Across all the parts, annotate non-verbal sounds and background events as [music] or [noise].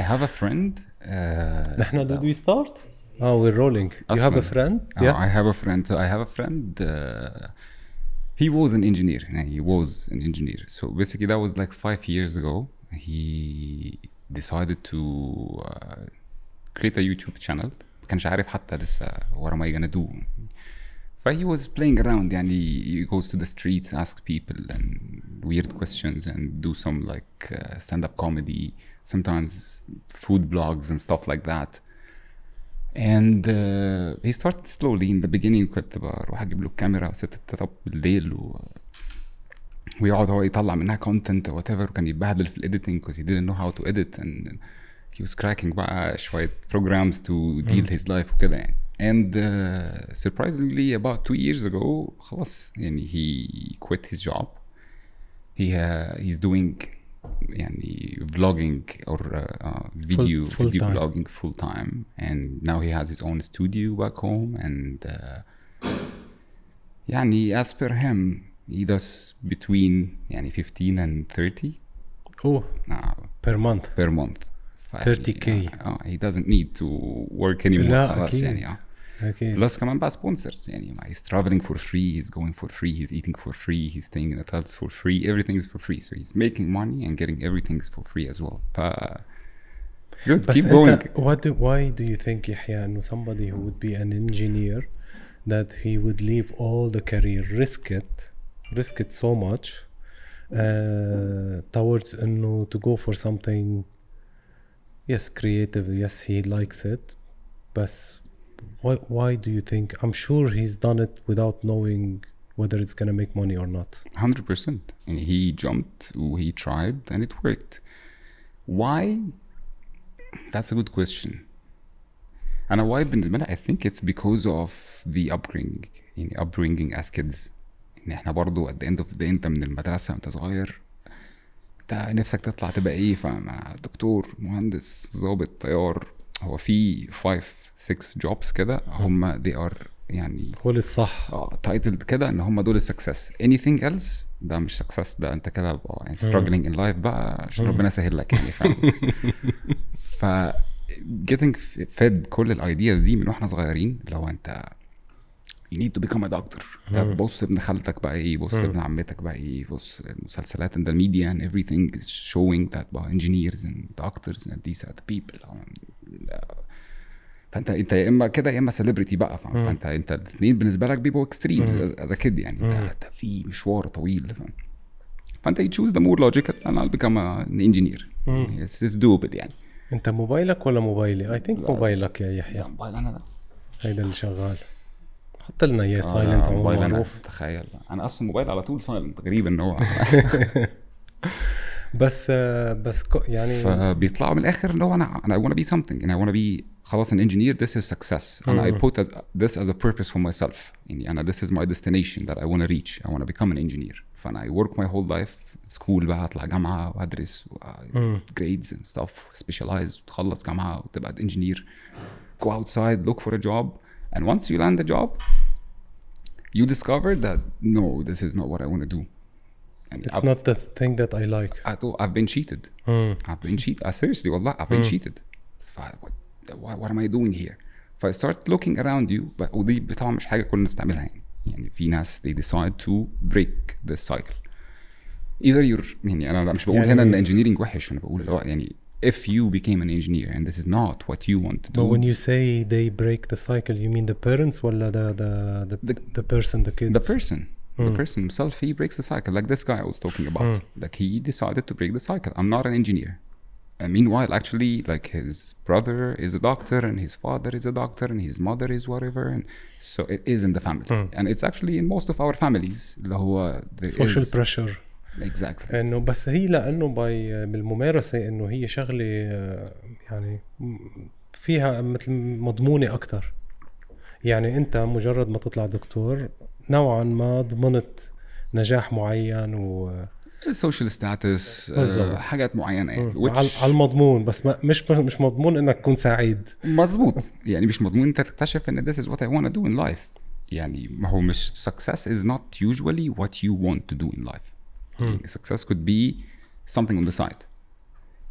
I have a friend uh, نحن did we start? Oh, we're rolling. You have a أصلاً. friend? Uh, Yeah. I have a friend. So I have a friend. Uh, he was an engineer. and He was an engineer. So basically, that was like five years ago. He decided to uh, create a YouTube channel. ما كانش عارف حتى لسه what am I gonna do. But he was playing around. يعني he goes to the streets, ask people and weird questions, and do some like uh, stand-up comedy. Sometimes food blogs and stuff like that. And uh, he started slowly in the beginning كنت بروح اجيب له الكاميرا وست التاب بالليل و... ويقعد هو يطلع منها كونتنت وات ايفر وكان يتبهدل في الايديتنج because he didn't know how to edit and he was cracking بقى شوية programs to deal his life وكده يعني and uh, surprisingly about two years ago خلاص يعني he quit his job he uh, he's doing يعني vlogging or uh, uh, video full video time. vlogging full time and now he has his own studio back home and uh, يعني as per him he does between يعني 15 and 30 Oh, uh, per month. per month ف- 30K. uh, he doesn't need to work anymore لا، خلاص أكيد. يعني اه أكيد. بلس كمان بقى sponsors يعني ما he's traveling for free he's going for free he's eating for free he's staying in hotels for free everything is for free so he's making money and getting everything is for free as well ف good بس keep going أنت what do, why do you think يحيى إنه somebody who would be an engineer that he would leave all the career risk it risk it so much uh, towards إنه to go for something yes creative yes he likes it but why, why do you think I'm sure he's done it without knowing whether it's gonna make money or not 100% and he jumped he tried and it worked why that's a good question انا why بالنسبه لي I think it's because of the upbringing يعني upbringing as kids ان احنا برضو at the end of the day انت من المدرسه وانت صغير انت نفسك تطلع تبقى ايه فاهم دكتور مهندس ضابط طيار هو في 5 6 jobs كده هم they are يعني هو الصح. آه تايتل كده إن هم دول السكسس anything else ده مش سكسس ده أنت كده بقى يعني struggling in life بقى عشان ربنا يسهل لك يعني فاهم؟ [laughs] ف getting fed كل الايدياز دي من وإحنا صغيرين لو أنت you need to become a doctor. طب بص ابن خالتك بقى إيه بص ابن عمتك بقى إيه بص المسلسلات and the media and everything is showing that بقى engineers and doctors and these are the people. فأنت أنت يا إما كده يا إما سيلبرتي بقى فأنت أنت الاثنين بالنسبة لك بيبقوا اكستريم از كيد يعني. انت في مشوار طويل فأنت the more logical and I'll become an engineer. it's, it's doable يعني. أنت موبايلك ولا موبايلي؟ اي ثينك موبايلك يا يحيى. موبايل أنا ده. هيدا اللي شغال. حط لنا اياه سايلنت موبايل أنا معروف. تخيل. أنا أصلا موبايل على طول سايلنت غريب ان هو. [laughs] بس بس يعني فبيطلعوا من الآخر اللي هو أنا أنا be something and I wanna be خلاص an engineer this is success and I put as- this as a purpose for myself يعني انا this is my destination that I wanna reach I wanna become an engineer فانا I work my whole life school بقى اطلع جامعه وادرس و- grades and stuff specialize وتخلص جامعه وتبقى engineer go outside look for a job and once you land a job you discover that no this is not what I want to do يعني it's not the thing that I like I thought I've been cheated. مم. I've been cheated. Uh, seriously, والله I've been cheated. ف- what, what, what am I doing here? ف I start looking around you but ودي طبعا مش حاجة كل الناس تعملها يعني. يعني في ناس they decide to break this cycle. Either you're يعني أنا مش بقول يعني- هنا إن engineering وحش أنا بقول اللي هو يعني if you became an engineer and this is not what you want to But do when you say they break the cycle you mean the parents ولا the the the, The- the person the kids the person the person himself he breaks the cycle like this guy i was talking about like he decided to break the cycle i'm not an engineer And meanwhile actually like his brother is a doctor and his father is a doctor and his mother is whatever and so it is in the family and it's actually in most of our families اللي هو social is- pressure exactly انه بس هي لأنه باي بالممارسه انه هي شغله آه، يعني فيها مثل مضمونه أكثر يعني انت مجرد ما تطلع دكتور نوعا ما ضمنت نجاح معين و بالظبط. uh, حاجات معينة يعني which على المضمون بس ما مش مش مضمون انك تكون سعيد مظبوط يعني مش مضمون انت تكتشف ان this is what I want to do in life يعني ما هو مش success is not usually what you want to do in life يعني success could be something on the side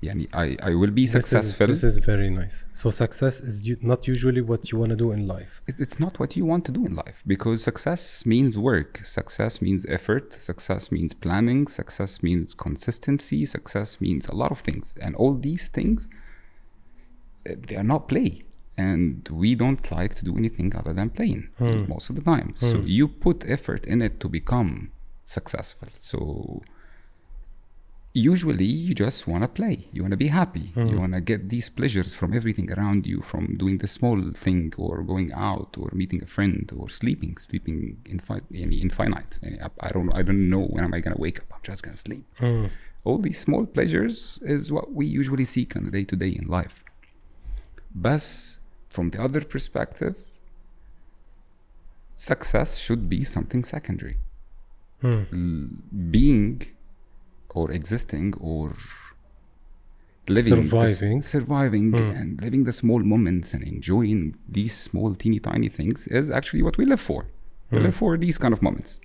يعني I, I will be This is, successful this is very nice. So success is u- not usually what you want to do in life. It- it's not what you want to do in life because success means work success means effort success means planning success means consistency success means a lot of things and all these things uh, they are not play and we don't like to do anything other than playing most of the time so you put effort in it to become successful so usually you just want to play you want to be happy mm. you hmm. want to get these pleasures from everything around you from doing the small thing or going out or meeting a friend or sleeping sleeping in infinite i don't i don't know when am i going to wake up i'm just going to sleep mm. all these small pleasures is what we usually seek on a day to day in life but from the other perspective success should be something secondary mm. being or existing or living the s- Surviving. surviving hmm. and living the small moments and enjoying these small teeny tiny things is actually what we live for. We hmm. live for these kind of moments.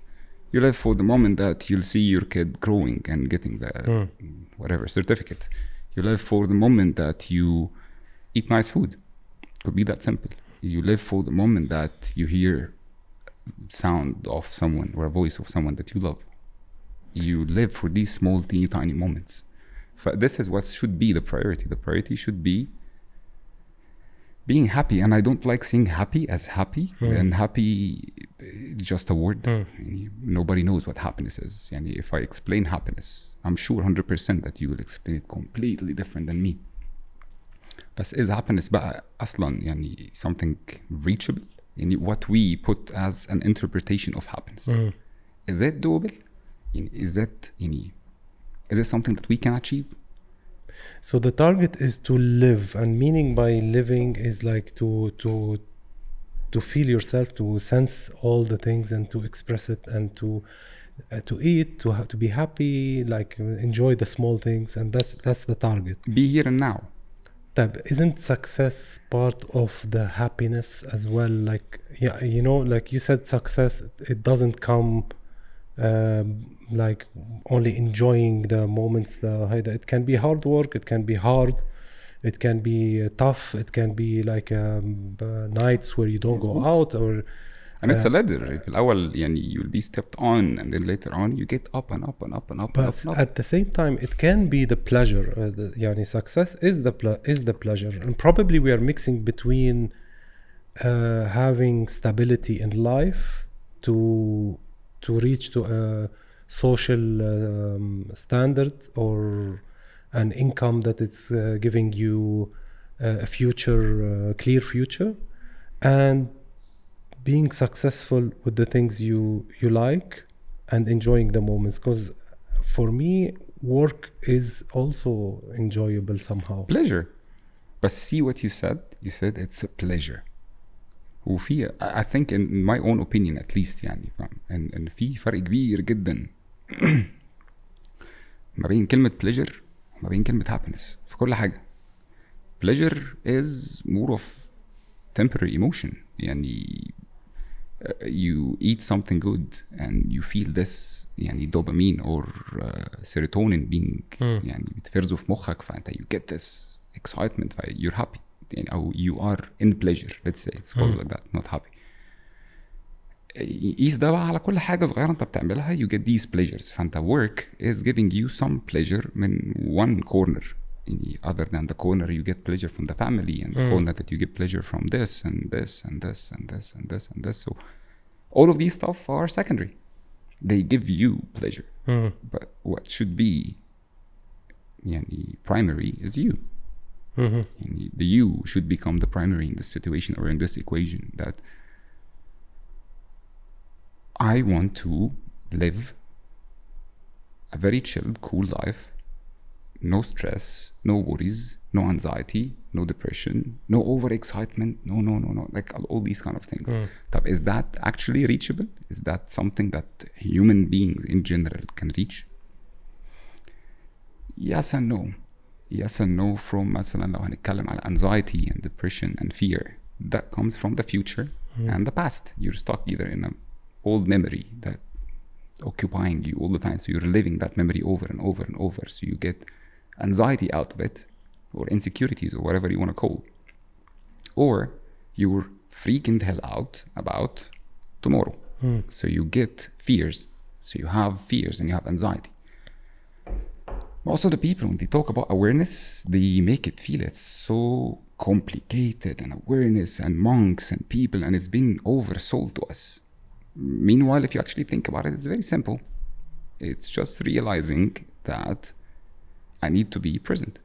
You live for the moment that you'll see your kid growing and getting the hmm. whatever certificate. You live for the moment that you eat nice food. Could be that simple. You live for the moment that you hear sound of someone or a voice of someone that you love you live for these small teeny tiny moments F- this is what should be the priority the priority should be being happy and i don't like saying happy as happy and happy is just a word يعني nobody knows what happiness is يعني if i explain happiness i'm sure 100% that you will explain it completely different than me بس is happiness بقى اصلا يعني something reachable يعني what we put as an interpretation of happiness is it doable يعني is that is that something that we can achieve? So the target is to live and meaning by living is like to to to feel yourself to sense all the things and to express it and to uh, to eat to to be happy like uh, enjoy the small things and that's that's the target. Be here and now. Tab isn't success part of the happiness as well? Like yeah you know like you said success it doesn't come uh, like only enjoying the moments. The it can be hard work. It can be hard. It can be uh, tough. It can be like um, uh, nights where you don't go مظبوط. out or and it's a ladder في الأول يعني you'll be stepped on and then later on you get up and up and up and up and But up, and up. at the same time, it can be the pleasure. Uh, the, يعني success is the ple- is the pleasure, and probably we are mixing between uh, having stability in life to to reach to a social um, standard or an income that is uh, giving you uh, a future, uh, clear future, and being successful with the things you you like and enjoying the moments because for me work is also enjoyable somehow pleasure but see what you said you said it's a pleasure وفي I think in my own opinion at least يعني فاهم ان ان في فرق كبير جدا ما بين كلمة pleasure وما بين كلمة happiness في كل حاجة pleasure is more of temporary emotion يعني uh, you eat something good and you feel this يعني dopamine or uh, serotonin being يعني بتفرزه في مخك فانت you get this excitement you're happy يعني أو you are in pleasure let's say let's call it like that not happy قيس ده بقى على كل حاجة صغيرة انت بتعملها you get these pleasures فانت work is giving you some pleasure من one corner يعني other than the corner you get pleasure from the family and the corner that you get pleasure from this and this and this and this and this and this so all of these stuff are secondary they give you pleasure Mm. but what should be يعني primary is you Mhm. يعني the you should become the primary in this situation or in this equation that I want to live a very chilled, cool life, no stress, no worries, no anxiety, no depression, no overexcitement, no, no, no, no, like all, all these kind of things. طب is that actually reachable? Is that something that human beings in general can reach? Yes and no. Yes and no from مثلا لو هنتكلم على anxiety and depression and fear that comes from the future and the past. You're stuck either in an old memory that occupying you all the time. So you're living that memory over and over and over. So you get anxiety out of it, or insecurities, or whatever you want to call, or you're freaking the hell out about tomorrow. Hmm. So you get fears. So you have fears and you have anxiety. Also, the people, when they talk about awareness, they make it feel it's so complicated and awareness and monks and people, and it's been oversold to us. Meanwhile, if you actually think about it, it's very simple. It's just realizing that I need to be present.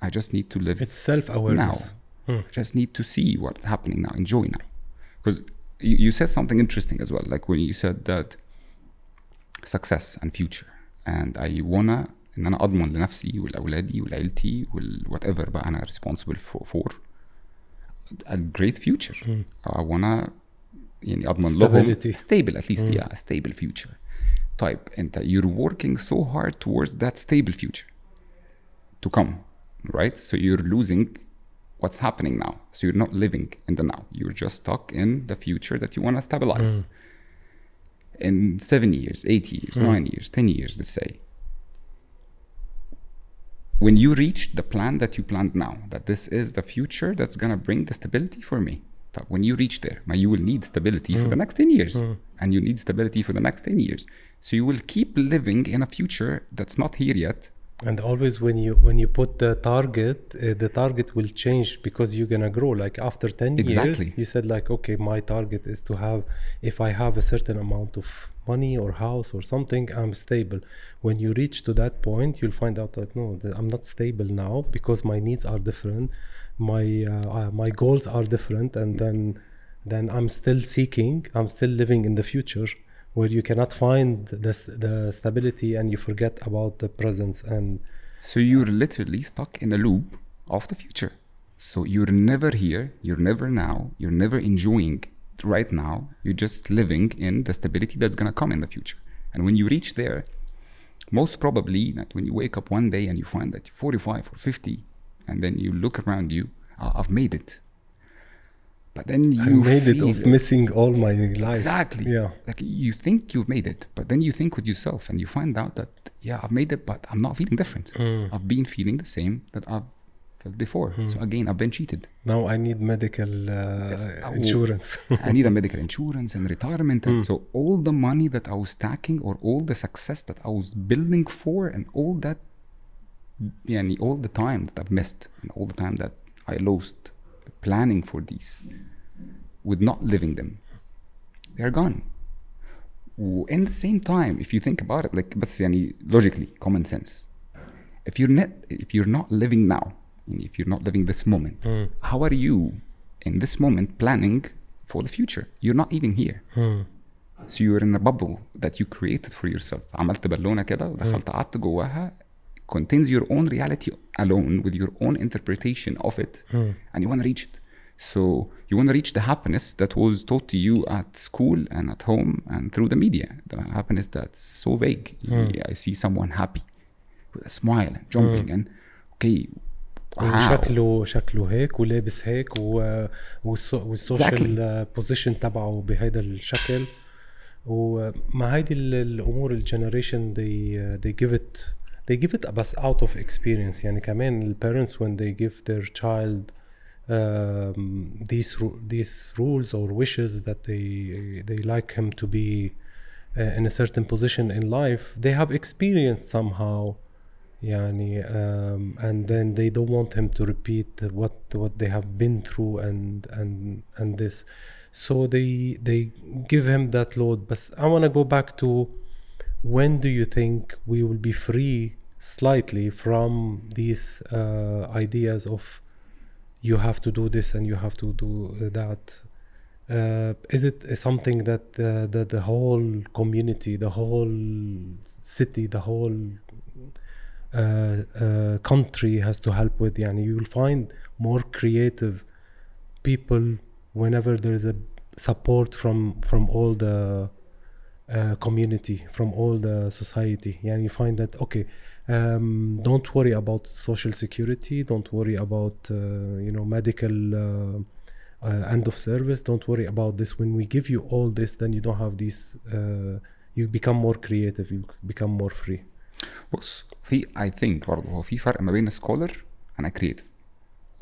I just need to live It's self-awareness. now. I just need to see what's happening now, enjoy now. Because you, you said something interesting as well, like when you said that success and future. And I wanna ان انا اضمن لنفسي ولاولادي ولعيلتي whatever بقى انا responsible for, for a great future. I wanna يعني اضمن لهم Stability. stable at least yeah stable future. طيب انت you're working so hard towards that stable future to come right so you're losing what's happening now so you're not living in the now you're just stuck in the future that you want to stabilize in seven years eight years nine years ten years let's say when you reach the plan that you planned now that this is the future that's going to bring the stability for me طب when you reach there you will need stability for the next 10 years. And you need stability for the next 10 years. So you will keep living in a future that's not here yet. And always when you when you put the target, uh, the target will change because you're gonna grow. Like after ten Exactly. years, you said like, okay, my target is to have, if I have a certain amount of money or house or something, I'm stable. When you reach to that point, you'll find out like, no, I'm not stable now because my needs are different, my uh, uh, my goals are different, and then then I'm still seeking, I'm still living in the future. Where you cannot find the, the stability and you forget about the presence and So you're literally stuck in a loop of the future. So you're never here, you're never now, you're never enjoying right now. You're just living in the stability that's gonna come in the future. And when you reach there, most probably that when you wake up one day and you find that you're 45 or 50, and then you look around you, "Ah, I've made it. But then I you made it of missing all my life. Exactly. Yeah. Like you think you've made it, but then you think with yourself and you find out that, yeah, I've made it, but I'm not feeling different. Mm. I've been feeling the same that I've felt before. So again, I've been cheated. Now I need medical uh, Yes, I insurance. [laughs] I need a medical insurance and retirement. And so all the money that I was stacking or all the success that I was building for and all that, yeah, all the time that I've missed and all the time that I lost planning for these with not living them, they're gone. In the same time, if you think about it, like بس يعني logically, common sense. If you're not, if you're not living now, and if you're not living this moment, how are you in this moment planning for the future? You're not even here. So you're in a bubble that you created for yourself. عملت بالونة كده ودخلت قعدت جواها contains your own reality alone with your own interpretation of it and you want to reach it. So you want to reach the happiness that was taught to you at school and at home and through the media. The happiness that's so vague. I see someone happy with a smile and jumping and okay, how? شكله شكله هيك ولابس هيك و والسوشيال بوزيشن تبعه بهذا الشكل ومع هيدي ال- الامور الجنريشن they they give it they give it بس out of experience يعني كمان ال parents when they give their child um, these ru- these rules or wishes that they they like him to be uh, in a certain position in life they have experienced somehow يعني um, and then they don't want him to repeat what what they have been through and and and this so they they give him that load but I want to go back to when do you think we will be free slightly from these uh, ideas of you have to do this and you have to do uh, that. Uh, is it something that the, the, the, whole community, the whole city, the whole uh, uh, country has to help with? Yani you will find more creative people whenever there is a support from from all the uh, community, from all the society. Yani you find that okay, um, don't worry about social security don't worry about uh, you know medical uh, uh, end of service don't worry about this when we give you all this then you don't have these uh, you become more creative you become more free بص في I think برضه هو في فرق ما بين scholar and a creative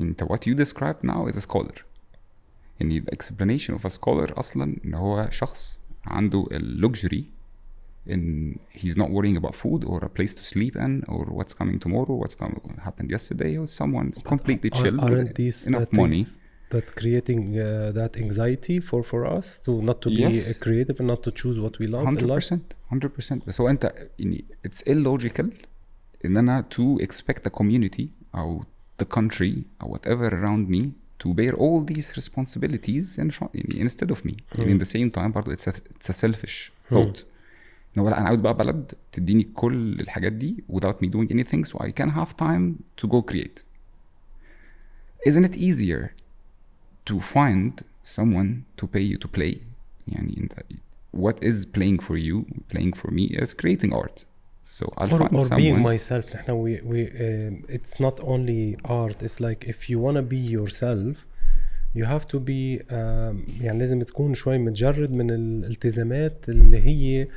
انت what you described now is a scholar يعني the explanation of a scholar اصلا ان هو شخص عنده اللوكجري in he's not worrying about food or a place to sleep in or what's coming tomorrow what's come, happened yesterday or someone's completely Are- chill aren't with these enough the money things that creating uh, that anxiety for for us to not to be Yes. uh, creative and not to choose what we love in life 100% 100% بس هو انت يعني it's illogical ان انا to expect the community او the country or whatever around me to bear all these responsibilities in front يعني instead of me يعني in the same time برضه it's a, it's a selfish thought ان هو لا انا عاوز بقى بلد تديني كل الحاجات دي without me doing anything so I can have time to go create isn't it easier to find someone to pay you to play يعني انت what is playing for you playing for me is creating art so I'll or, find or someone being myself نحن we, we um, it's not only art it's like if you wanna be yourself you have to be um, يعني لازم تكون شوي متجرد من الالتزامات اللي هي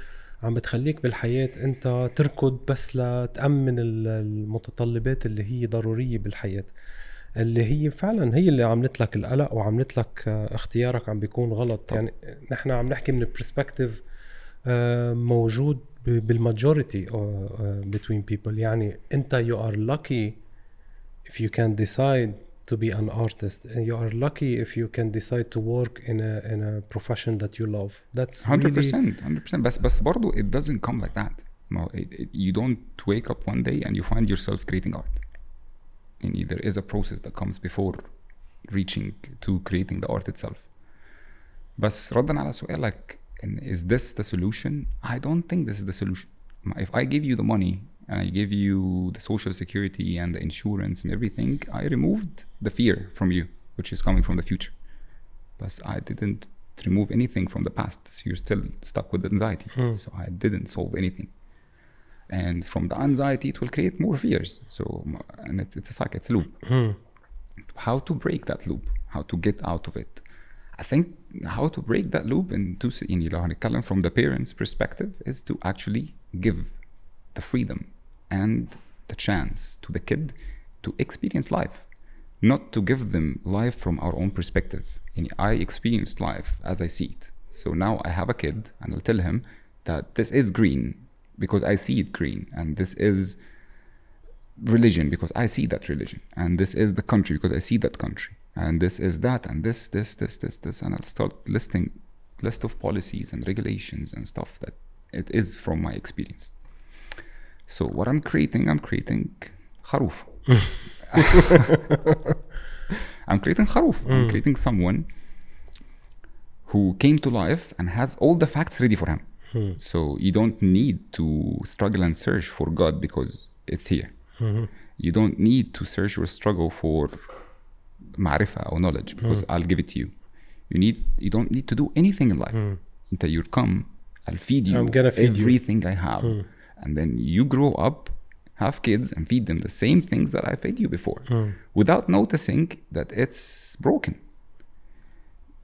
عم بتخليك بالحياة أنت تركض بس لتأمن ال- المتطلبات اللي هي ضرورية بالحياة اللي هي فعلا هي اللي عملت لك القلق وعملت لك آه، اختيارك عم بيكون غلط طبعا. يعني نحن عم نحكي من برسبكتيف موجود ب- بالماجوريتي between people يعني أنت you are lucky if you can decide to be an artist and you are lucky if you can decide to work in a in a profession that you love that's 100% really 100% بس بس برضه it doesn't come like that ما هو it, it, you don't wake up one day and you find yourself creating art يعني there is a process that comes before reaching to creating the art itself بس ردا على سؤالك إن is this the solution I don't think this is the solution ما- if I give you the money and I give you the social security and the insurance and everything, I removed the fear from you, which is coming from the future. But I didn't remove anything from the past. So you're still stuck with anxiety. Hmm. So I didn't solve anything. And from the anxiety, it will create more fears. So, and it, it's a cycle, it's a loop. Hmm. How to break that loop? How to get out of it? I think how to break that loop in two, in from the parents' perspective is to actually give the freedom and the chance to the kid to experience life, not to give them life from our own perspective. And I experienced life as I see it. So now I have a kid and I'll tell him that this is green because I see it green, and this is religion because I see that religion, and this is the country because I see that country, and this is that, and this, this, this, this, this, and I'll start listing list of policies and regulations and stuff that it is from my experience. So what I'm creating, I'm creating haruf. [laughs] I'm creating haruf. Mm. I'm creating someone who came to life and has all the facts ready for him. Hmm. So you don't need to struggle and search for God because it's here. Mm-hmm. You don't need to search or struggle for ma'rifah or knowledge because mm. I'll give it to you. You need you don't need to do anything in life. Mm. Until you come, I'll feed you I'm gonna feed everything you. I have. Mm And then you grow up, have kids and feed them the same things that I fed you before without noticing that it's broken.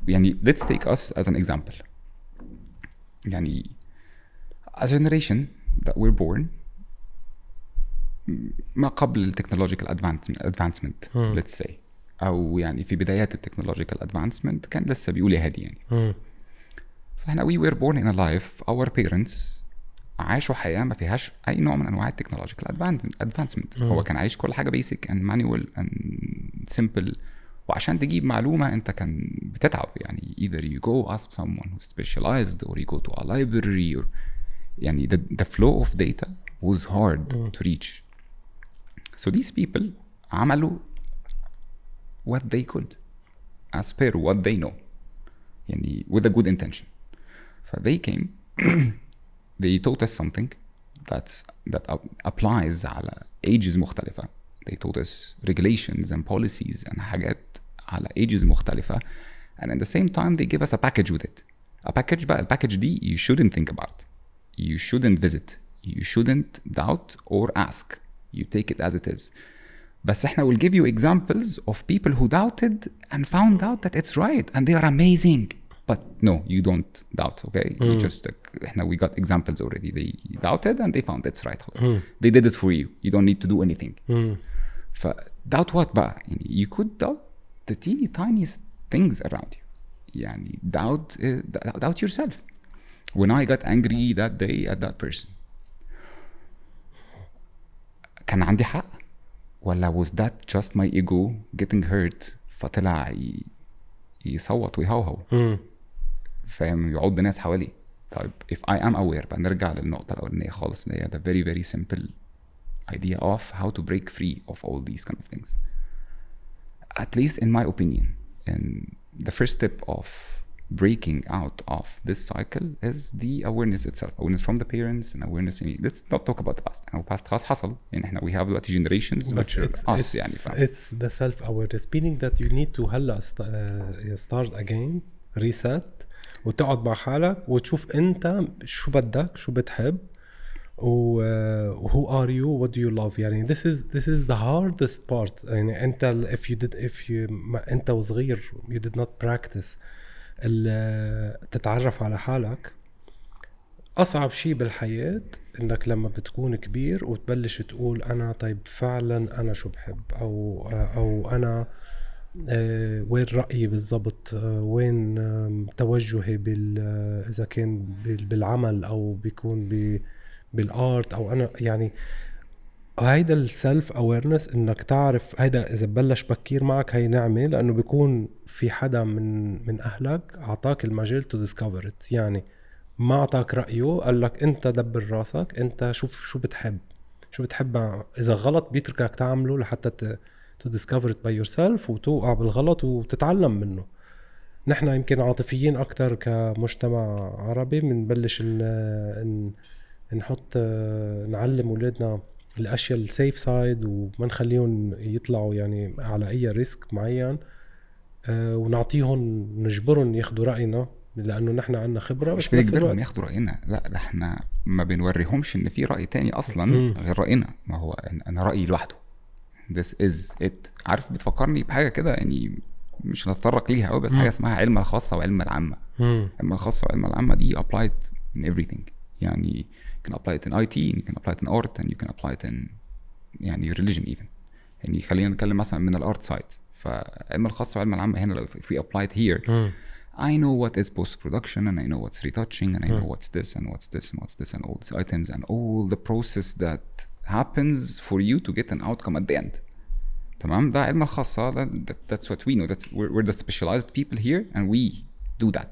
يعني let's take us as an example. يعني a generation that we're born ما قبل التكنولوجيكال ادفانسمنت مم. let's say او يعني في بدايات التكنولوجيكال ادفانسمنت كان لسه بيقول يا هادي يعني مم. فاحنا we were born in a life our parents عاشوا حياه ما فيهاش اي نوع من انواع التكنولوجيكال ادفانسمنت. هو كان عايش كل حاجة بيسك اند مانوال اند سمبل وعشان تجيب معلومه انت كان بتتعب يعني either you go ask someone who's specialized or you go to a library or يعني the, the flow of data was hard to reach so these people عملوا what they could as per what they know يعني with a good intention ف they came they taught us something that's that ap- applies على ages مختلفة they taught us regulations and policies and حاجات على ages مختلفة and at the same time they give us a package with it a package بقى الباكج دي you shouldn't think about you shouldn't visit you shouldn't doubt or ask you take it as it is بس احنا will give you examples of people who doubted and found out that it's right and they are amazing but no you don't doubt okay you just like احنا we got examples already they doubted and they found it's right خلاص they did it for you you don't need to do anything مم. ف doubt what بقى يعني you could doubt the teeny tiniest things around you يعني doubt uh, doubt yourself when I got angry that day at that person كان عندي حق ولا was that just my ego getting hurt فطلع ي... يصوت ويهوهو مم. فاهم يعض ناس حواليه طيب if I am aware بقى نرجع للنقطة الأولانية خالص اللي هي the very very simple idea of how to break free of all these kind of things at least in my opinion and the first step of breaking out of this cycle is the awareness itself awareness from the parents and awareness in let's not talk about the past يعني past خلاص حصل يعني إحنا we have دلوقتي generations But which are it's, us it's, يعني فاهم it's the self awareness meaning that you need to هلا st- uh, start again reset وتقعد مع حالك وتشوف انت شو بدك شو بتحب و who are you what do you love يعني this is this is the hardest part. يعني انت if you did if you انت وصغير you did not practice تتعرف على حالك. أصعب شيء بالحياة إنك لما بتكون كبير وتبلش تقول أنا طيب فعلا أنا شو بحب أو أو أنا وين رأيي بالضبط؟ آه، وين توجهي بال آه، إذا كان بال- بالعمل أو بيكون بالآرت أو أنا يعني هيدا السلف اويرنس إنك تعرف هيدا إذا بلش بكير معك هي نعمة لأنه بيكون في حدا من من أهلك أعطاك المجال تو ديسكفر يعني ما أعطاك رأيه قال لك أنت دبر راسك أنت شوف شو بتحب شو بتحب إذا غلط بيتركك تعمله لحتى تو ديسكفر ات باي يور سيلف وتوقع بالغلط وتتعلم منه نحن يمكن عاطفيين أكثر كمجتمع عربي بنبلش. نحط نعلم اولادنا الأشياء السيف سايد وما نخليهم يطلعوا يعني على أي ريسك معين آه، ونعطيهم نجبرهم ياخذوا رأينا لأنه نحن عندنا خبرة مش بنجبرهم ياخدوا رأينا لا ده إحنا ما بنوريهمش إن في رأي تاني أصلا. غير رأينا ما هو أنا رأيي لوحده this is it عارف بتفكرني بحاجه كده يعني مش هنتطرق ليها قوي بس مم. حاجة اسمها علم الخاصه وعلم العامه. علم الخاصه وعلم العامه دي applied in everything يعني you can apply it in IT and you can apply it in art and you can apply it in يعني religion even يعني خلينا نتكلم مثلا من الارت سايد فعلم الخاص وعلم العامه هنا لو if we apply it here مم. I know what is post production and I know what's retouching and I know Mm. what's this and what's this and what's this and all these items and all the process that happens for you to get an outcome at the end. تمام ده علم الخاصة that, that, that's what we know that's we're, we're the specialized people here and we do that.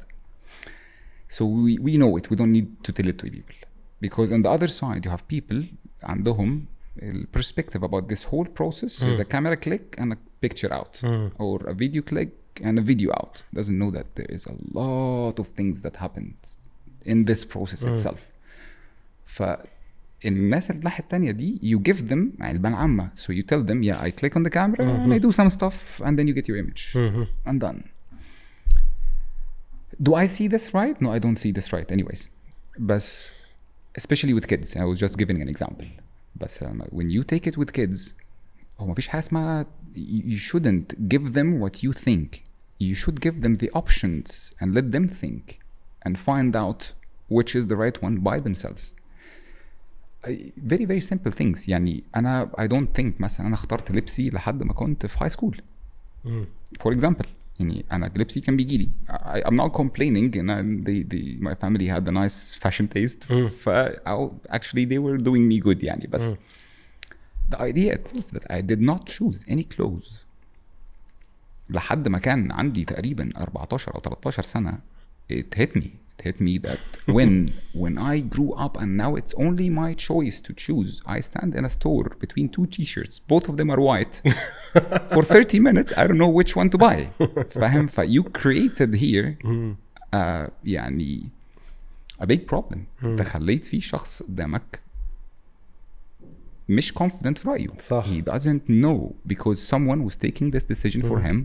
So we, we know it we don't need to tell it to people because on the other side you have people عندهم ال perspective about this whole process is a camera click and a picture out مم. or a video click and a video out doesn't know that there is a lot of things that happens in this process Mm. itself ف الناس اللي الناحيه التانية دي you give them علبان عامه so you tell them yeah I click on the camera and I do some stuff and then you get your image مم. I'm done do I see this right no I don't see this right anyways بس especially with kids I was just giving an example بس um, when you take it with kids هو مفيش حاجه اسمها you you shouldn't give them what you think you should give them the options and let them think and find out which is the right one by themselves Very very simple things يعني أنا I don't think مثلا أنا اخترت لبسي لحد ما كنت في school مم. for example يعني أنا لبسي كان بيجي لي I'm not complaining and I, they, they, my family had a nice fashion taste Mm. ف actually they were doing me good يعني بس Mm. the idea itself that I did not choose any clothes لحد ما كان عندي تقريبا 14 أو 13 سنه it hit me hit me that when [laughs] when I grew up and now it's only my choice to choose I stand in a store between two t-shirts both of them are white [laughs] for 30 minutes I don't know which one to buy فاهم ف you created here [laughs] مم. uh, يعني a big problem انت خليت في شخص قدامك مش confident في رأيه صح. he doesn't know because someone was taking this decision for him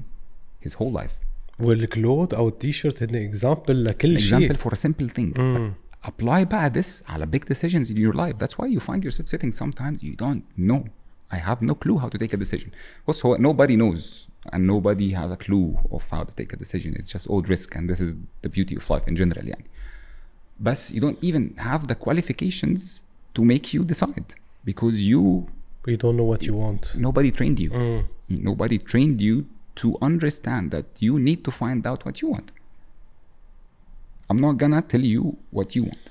his whole life والكلود او التيشيرت هن اكزامبل لكل شيء example for a simple thing مم. apply بقى this على big decisions in your life that's why you find yourself sitting sometimes you don't know I have no clue how to take a decision بص هو nobody knows and nobody has a clue of how to take a decision it's just all risk and this is the beauty of life in general يعني بس you don't even have the qualifications to make you decide because you You don't know what you want. nobody trained you Mm. nobody trained you to understand that you need to find out what you want I'm not gonna tell you what you want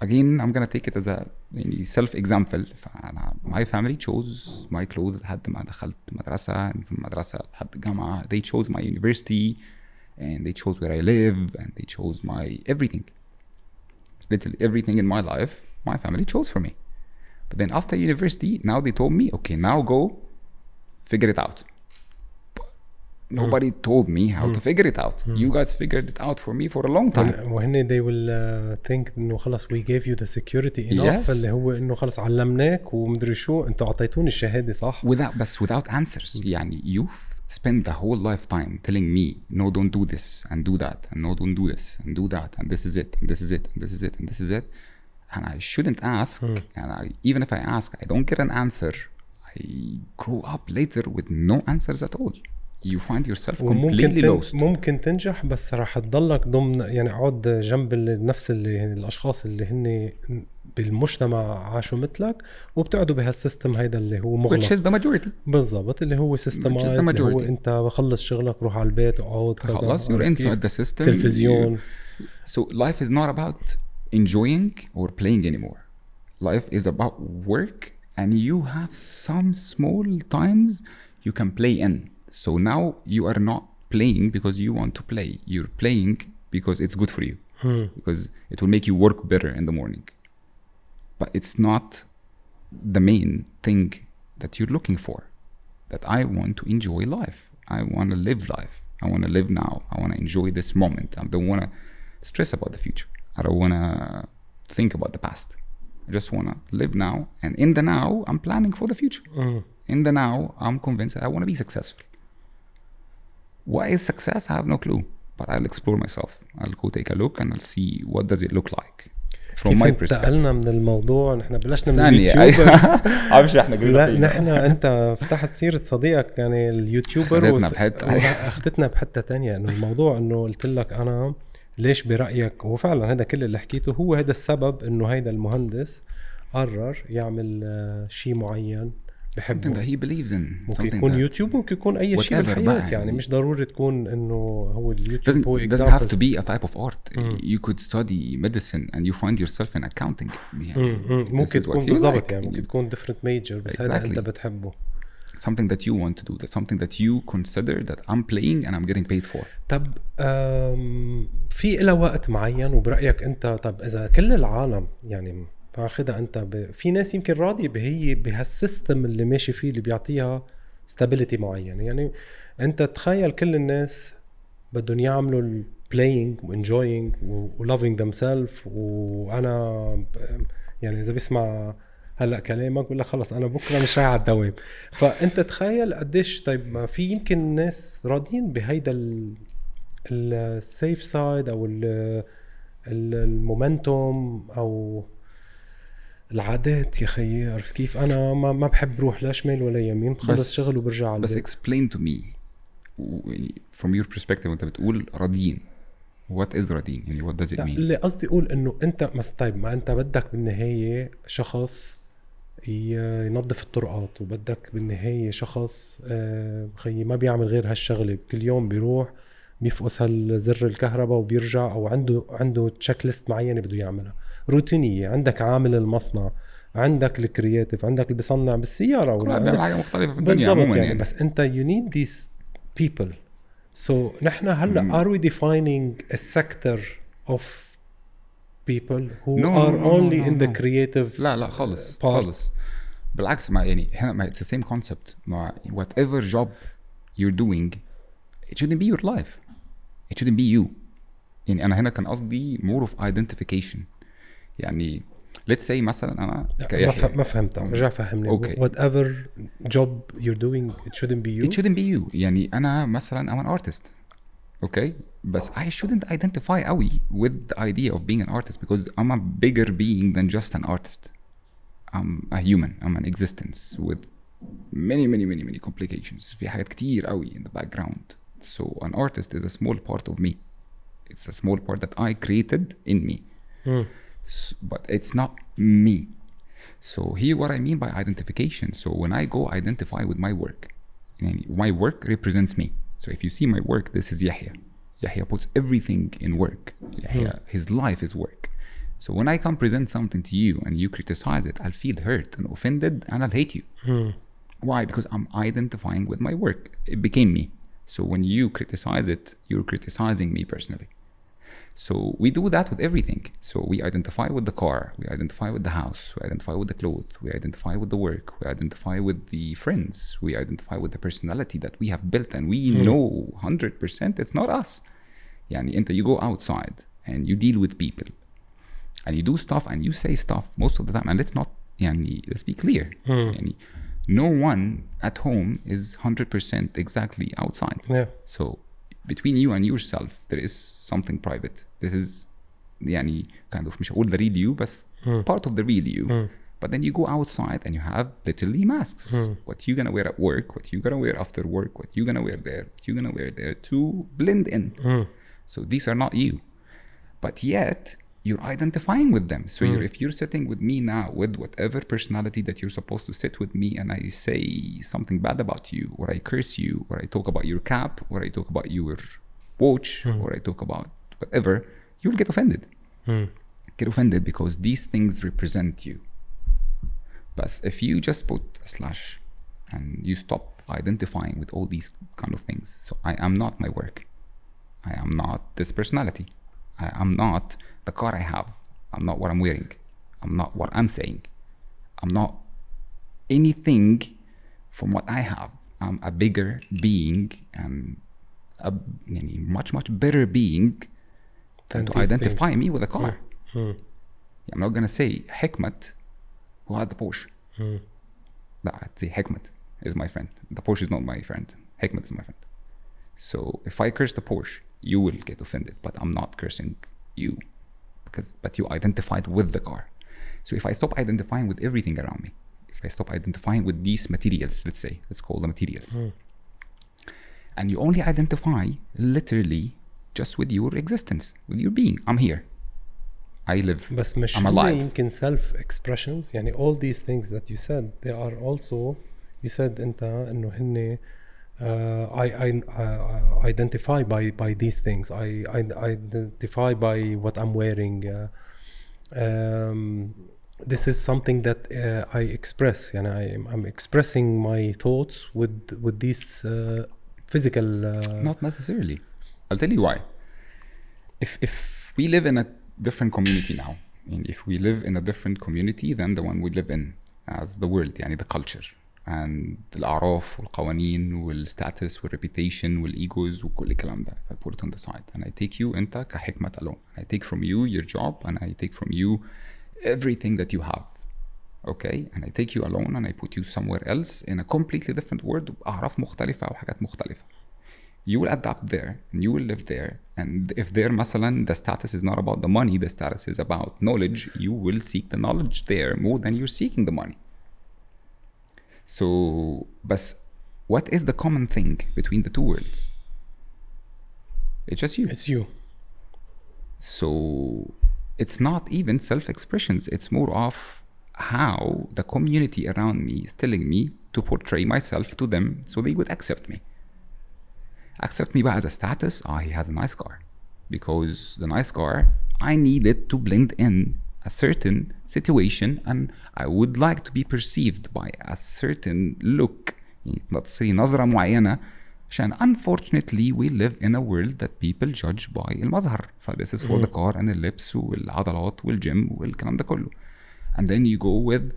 again I'm gonna take it as a يعني self example فأنا my family chose my clothes لحد ما دخلت مدرسة في المدرسة لحد الجامعة they chose my university and they chose where I live and they chose my everything literally everything in my life my family chose for me but then after university now they told me okay now go figure it out But nobody told me how to figure it out you guys figured it out for me for a long time وهن they will uh, think انه خلص we gave you the security enough Yes. اللي هو انه خلص علمناك ومدري شو انتوا اعطيتوني الشهاده صح without بس without answers يعني you've spent the whole lifetime telling me no don't do this and do that and no don't do this and do that and this is it and this is it and this is it and this is it and I shouldn't ask and I, even if I ask I don't get an answer I grow up later with no answers at all You find yourself completely lost. ممكن تنجح بس راح تضلك ضمن يعني اقعد جنب نفس اللي الأشخاص اللي هن بالمجتمع عاشوا مثلك وبتقعدوا بهالسيستم هيدا اللي هو which مغلق is the majority. بالضبط اللي هو سيستمايز the اللي هو majority. انت بخلص شغلك روح على البيت اقعد خلاص you're inside the system. تلفزيون. So life is not about enjoying or playing anymore. Life is about work, and you have some small times you can play in. So now you are not playing because you want to play. You're playing because it's good for you, hmm. because it will make you work better in the morning. But it's not the main thing that you're looking for. That I want to enjoy life. I want to live life. I want to live now. I want to enjoy this moment. I don't want to stress about the future. I don't want to think about the past. I just want to live now. And in the now, I'm planning for the future. Hmm. In the now, I'm convinced that I want to be successful. What is success? I have no clue. But I'll explore myself. I'll go take a look and I'll see what does it look like from كيف my perspective. انتقلنا من الموضوع نحن بلشنا من ثانية اليوتيوب عارف [laughs] إحنا لا نحن أنت فتحت سيرة صديقك يعني اليوتيوبر أخذتنا وس- بحتة. اخذتنا بحتة تانية إنه الموضوع إنه قلت لك أنا ليش برأيك وفعلا هذا كل اللي حكيته هو هذا السبب إنه هيدا المهندس قرر يعمل آه، شيء معين something بحبه that he believes in ممكن something يكون that يوتيوب ممكن يكون اي شيء بالحياة يعني يعني. مش ضروري تكون انه هو اليوتيوب doesn't, هو doesn't have to be a type of art you could study medicine and you find yourself in accounting يعني this ممكن تكون بالضبط like. يعني ممكن تكون different major بس هذا Exactly. انت بتحبه something that you want to do that's something that you consider that I'm playing and I'm getting paid for طب في لها وقت معين وبرايك انت طب اذا كل العالم يعني فاخذها انت ب... في ناس يمكن راضيه بهي بهالسيستم اللي ماشي فيه اللي بيعطيها ستابيليتي معينه يعني انت تخيل كل الناس بدهم يعملوا البلاينج وانجوينج ولافينج ذيم سيلف وأنا يعني إذا بيسمع هلأ كلامك بقول لك خلص أنا بكرة مش رايح على الدوام. فأنت تخيل قديش طيب ما في يمكن ناس راضيين بهيدا السيف سايد أو ال- ال- المومنتوم أو العادات يا خيي عرفت كيف؟ أنا ما, ما بحب روح لا شمال ولا يمين بخلص بس- شغل وبرجع على بس البيت. explain to me و- يعني from your perspective وأنت بتقول راضيين what is راضيين يعني does it لا mean اللي قصدي أقول إنه أنت بس طيب ما أنت بدك بالنهاية شخص ينظف الطرقات وبدك بالنهاية شخص آه، خيي ما بيعمل غير هالشغلة. كل يوم بيروح بيفقس هالزر الكهرباء وبيرجع أو عنده عنده تشيك ليست معينه بده يعملها روتينية عندك عامل المصنع عندك الكرياتيف عندك اللي بيصنع بالسيارة ولا عندك حاجة مختلفة في الدنيا عموما يعني, يعني, بس أنت you need these people. So نحن هلأ we defining a sector of people who No, no, are no, no, only no, in the no. creative لا لا خالص part. خالص بالعكس ما يعني هنا ما it's the same concept. ما whatever job you're doing it shouldn't be your life. it shouldn't be you يعني انا هنا كان قصدي more of identification يعني let's say مثلا انا لا، ما, كيحيى فهم ما فهمتك رجع فهمني أوكي. whatever job you're doing it shouldn't be you it shouldn't be you يعني انا مثلا I'm an artist okay بس I shouldn't identify قوي with the idea of being an artist because I'm a bigger being than just an artist I'm a human I'm an existence with many many many many complications في حاجات كتير قوي in the background So an artist is a small part of me. It's a small part that I created in me. Mm. So, but it's not me. So here what I mean by identification. So when I go identify with my work, my work represents me. So if you see my work, this is Yehia. Yehia puts everything in work. Yehia, mm. his life is work. So when I come present something to you and you criticize it, I'll feel hurt and offended and I'll hate you. Mm. Why? Because I'm identifying with my work. It became me. So when you criticize it, you're criticizing me personally. So we do that with everything. So we identify with the car, we identify with the house, we identify with the clothes, we identify with the work, we identify with the friends, we identify with the personality that we have built, and we know 100% it's not us. Yani, انت you go outside and you deal with people and you do stuff and you say stuff most of the time and let's not يعني let's be clear Mm. يعني no one at home is 100% exactly outside Yeah. so between you and yourself there is something private this is يعني kind of مش هقول the real you بس Mm. part of the real you Mm. but then you go outside and you have literally masks Mm. what you gonna wear at work what you gonna wear after work what you gonna wear there what you gonna wear there to blend in Mm. so these are not you. But yet you're identifying with them. So you're, Mm. if you're sitting with me now with whatever personality that you're supposed to sit with me and I say something bad about you, or I curse you, or I talk about your cap, or I talk about your watch, or I talk about whatever, you'll get offended. Mm. Get offended because these things represent you. But if you just put a slash and you stop identifying with all these kind of things, so I am not my work. I am not this personality. I am not the car I have. I'm not what I'm wearing. I'm not what I'm saying. I'm not anything from what I have. I'm a bigger being. I'm a much, much better being than and to identify things. me with a car. Hmm. I'm not going to say Hikmat who had the Porsche. Mm. No, I'd say Hikmat is my friend. The Porsche is not my friend. Hikmat is my friend. So if I curse the Porsche, you will get offended, but I'm not cursing you because but you identified with the car. So if I stop identifying with everything around me, if I stop identifying with these materials, let's say, let's call them materials, Mm. and you only identify literally just with your existence, with your being. I'm here. I live. بس مش I'm هن alive. يمكن self expressions يعني all these things that you said they are also you said انت انه هن uh, I, I, I, identify by, by these things. I, I identify by what I'm wearing. Uh, um, this is something that uh, I express, and I, am expressing my thoughts with with these uh, physical. Not necessarily. I'll tell you why. If if we live in a different community now, and if we live in a different community than the one we live in as the world, yani the culture, and الأعراف والقوانين والstatus والreputation والegos وكل الكلام ده. I put it on the side and I take you أنت كحكمة alone. I take from you your job and I take from you everything that you have. Okay, and I take you alone and I put you somewhere else in a completely different world بأعراف مختلفة وحاجات مختلفة. You will adapt there and you will live there. And if there, مثلا, the status is not about the money, the status is about knowledge, you will seek the knowledge there more than you're seeking the money. So, but what is the common thing between the two worlds? It's just you. it's you So it's not even self expressions, it's more of how the community around me is telling me to portray myself to them so they would accept me. Accept me by as a status, ah, he has a nice car. Because the nice car, I need it to blend in a certain situation and I would like to be perceived by a certain look. يعني تصير نظرة معينة عشان unfortunately we live in a world that people judge by المظهر ف this is for the car and اللبس والعضلات والجيم والكلام ده كله and then you go with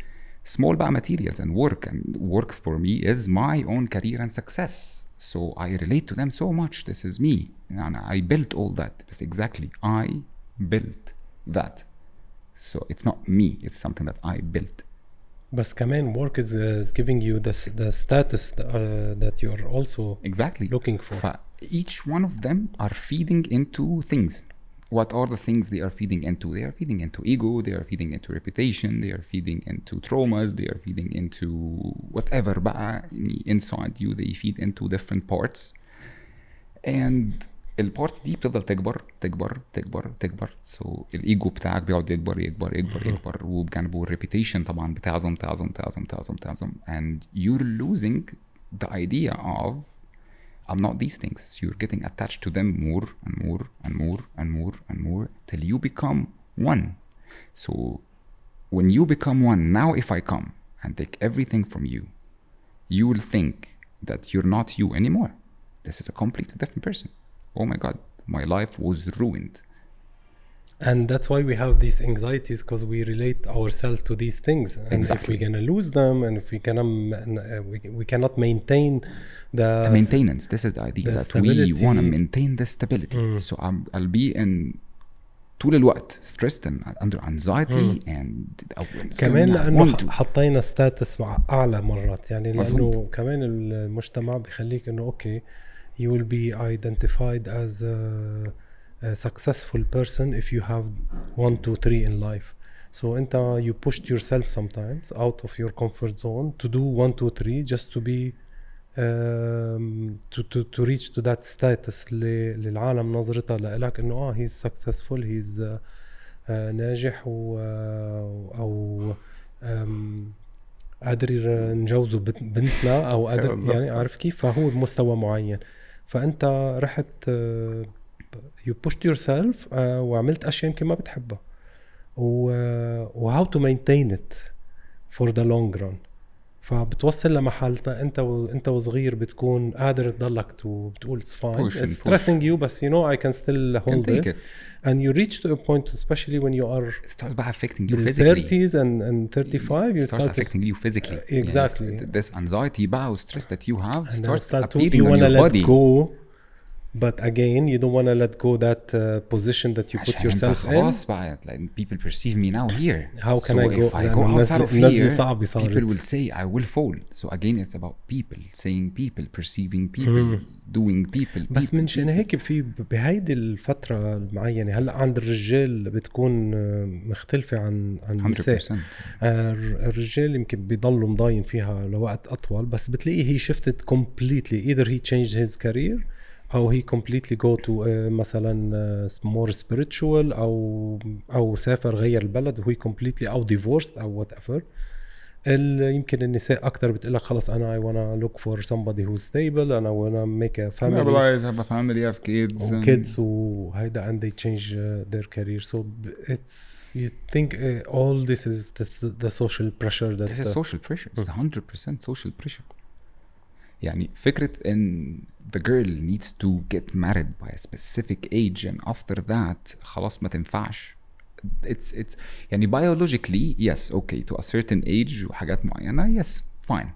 small بقى materials and work and work for me is my own career and success so I relate to them so much this is me and I built all that بس exactly I built that so it's not me it's something that I built بس كمان work is, uh, is giving you the, s- the status uh, that you're also exactly looking for ف each one of them are feeding into things what are the things they are feeding into they are feeding into ego they are feeding into reputation they are feeding into traumas they are feeding into whatever بقى يعني inside you they feed into different parts and البارتس دي بتفضل تكبر تكبر تكبر تكبر سو so, الايجو بتاعك بيقعد يكبر يكبر يكبر يكبر وبجانبه الريبيتيشن طبعا بتعظم تعظم تعظم تعظم تعظم and you're losing the idea of I'm not these things. You're getting attached to them more and more and more and more and more till you become one. So when you become one, now if I come and take everything from you, you will think that you're not you anymore. This is a completely different person. Oh my God, my life was ruined. and that's why we have these anxieties because we relate ourselves to these things and if Exactly. we're gonna lose them and if we cannot m- uh, we, we cannot maintain the, The maintenance, this is the idea the that we want to stability. maintain the stability. Mm. So I'm, I'll be in طول الوقت stressed and under anxiety and it's كمان gonna لانه want to. ح- حطينا ستاتس مع اعلى مرات يعني لانه مظبوط. كمان المجتمع بيخليك انه اوكي you will be identified as a, a successful person if you have one two three in life so انت you pushed yourself sometimes out of your comfort zone to do one two three just to be um, to, to, to reach to that status اللي اللي العالم نظرتها لك انه آه he's successful he's uh, آه، ناجح و آه، أو آم، قادر نجوزه بنت- بنتنا أو قادر. يعني عارف كيف فهو بمستوى معين فأنت رحت يو بوشت يور سيلف وعملت أشياء يمكن ما بتحبها. و هاو تو مينتين ات فور ذا لونج ران فبتوصل لمحل انت و... انت وصغير بتكون قادر تضلك وبتقول اتس فاين اتس. ستريسنج يو بس يو نو اي كان ستيل can هولد ات it. and you reach to a point especially when you are It starts by affecting you physically. 30s and, and 35 you It starts start affecting you physically. Exactly. يعني this anxiety بقى stress that you have and starts start appearing you on your body. go but again you don't want to let go that uh, position that you put yourself in خلاص بقى like people perceive me now here. How can so I go- if I go outside of here, صارت. people will say I will fall. So again it's about people, saying people, perceiving people, doing people. بس people, منشان people. هيك في بهيدي الفترة المعينة هلا عند الرجال بتكون آه، مختلفة عن عن النساء 100%. آه، الر- الرجال يمكن بيضلوا مضاين فيها لوقت اطول بس بتلاقيه هي شفتت completely either he changed his career أو هي كومبليتلي جو تو مثلا آه، مور سبيريتشوال أو أو سافر غير البلد وهي كومبليتلي أو ديفورس أو وات ايفر يمكن النساء أكثر بتقول لك خلص أنا اي ونا لوك فور سمبادي هو ستيبل انا ونا ميك ا فاميلي أنا هاف ا فاميلي هاف كيدز وكيدز وهيدا اند ذي تشينج ذير كارير سو اتس يو ثينك اول ذيس از ذا سوشيال بريشر social pressure that 100% سوشيال بريشر يعني فكرة إن the girl needs to get married by a specific age and after that خلاص ما تنفعش it's it's يعني biologically yes okay to a certain age وحاجات معينة yes fine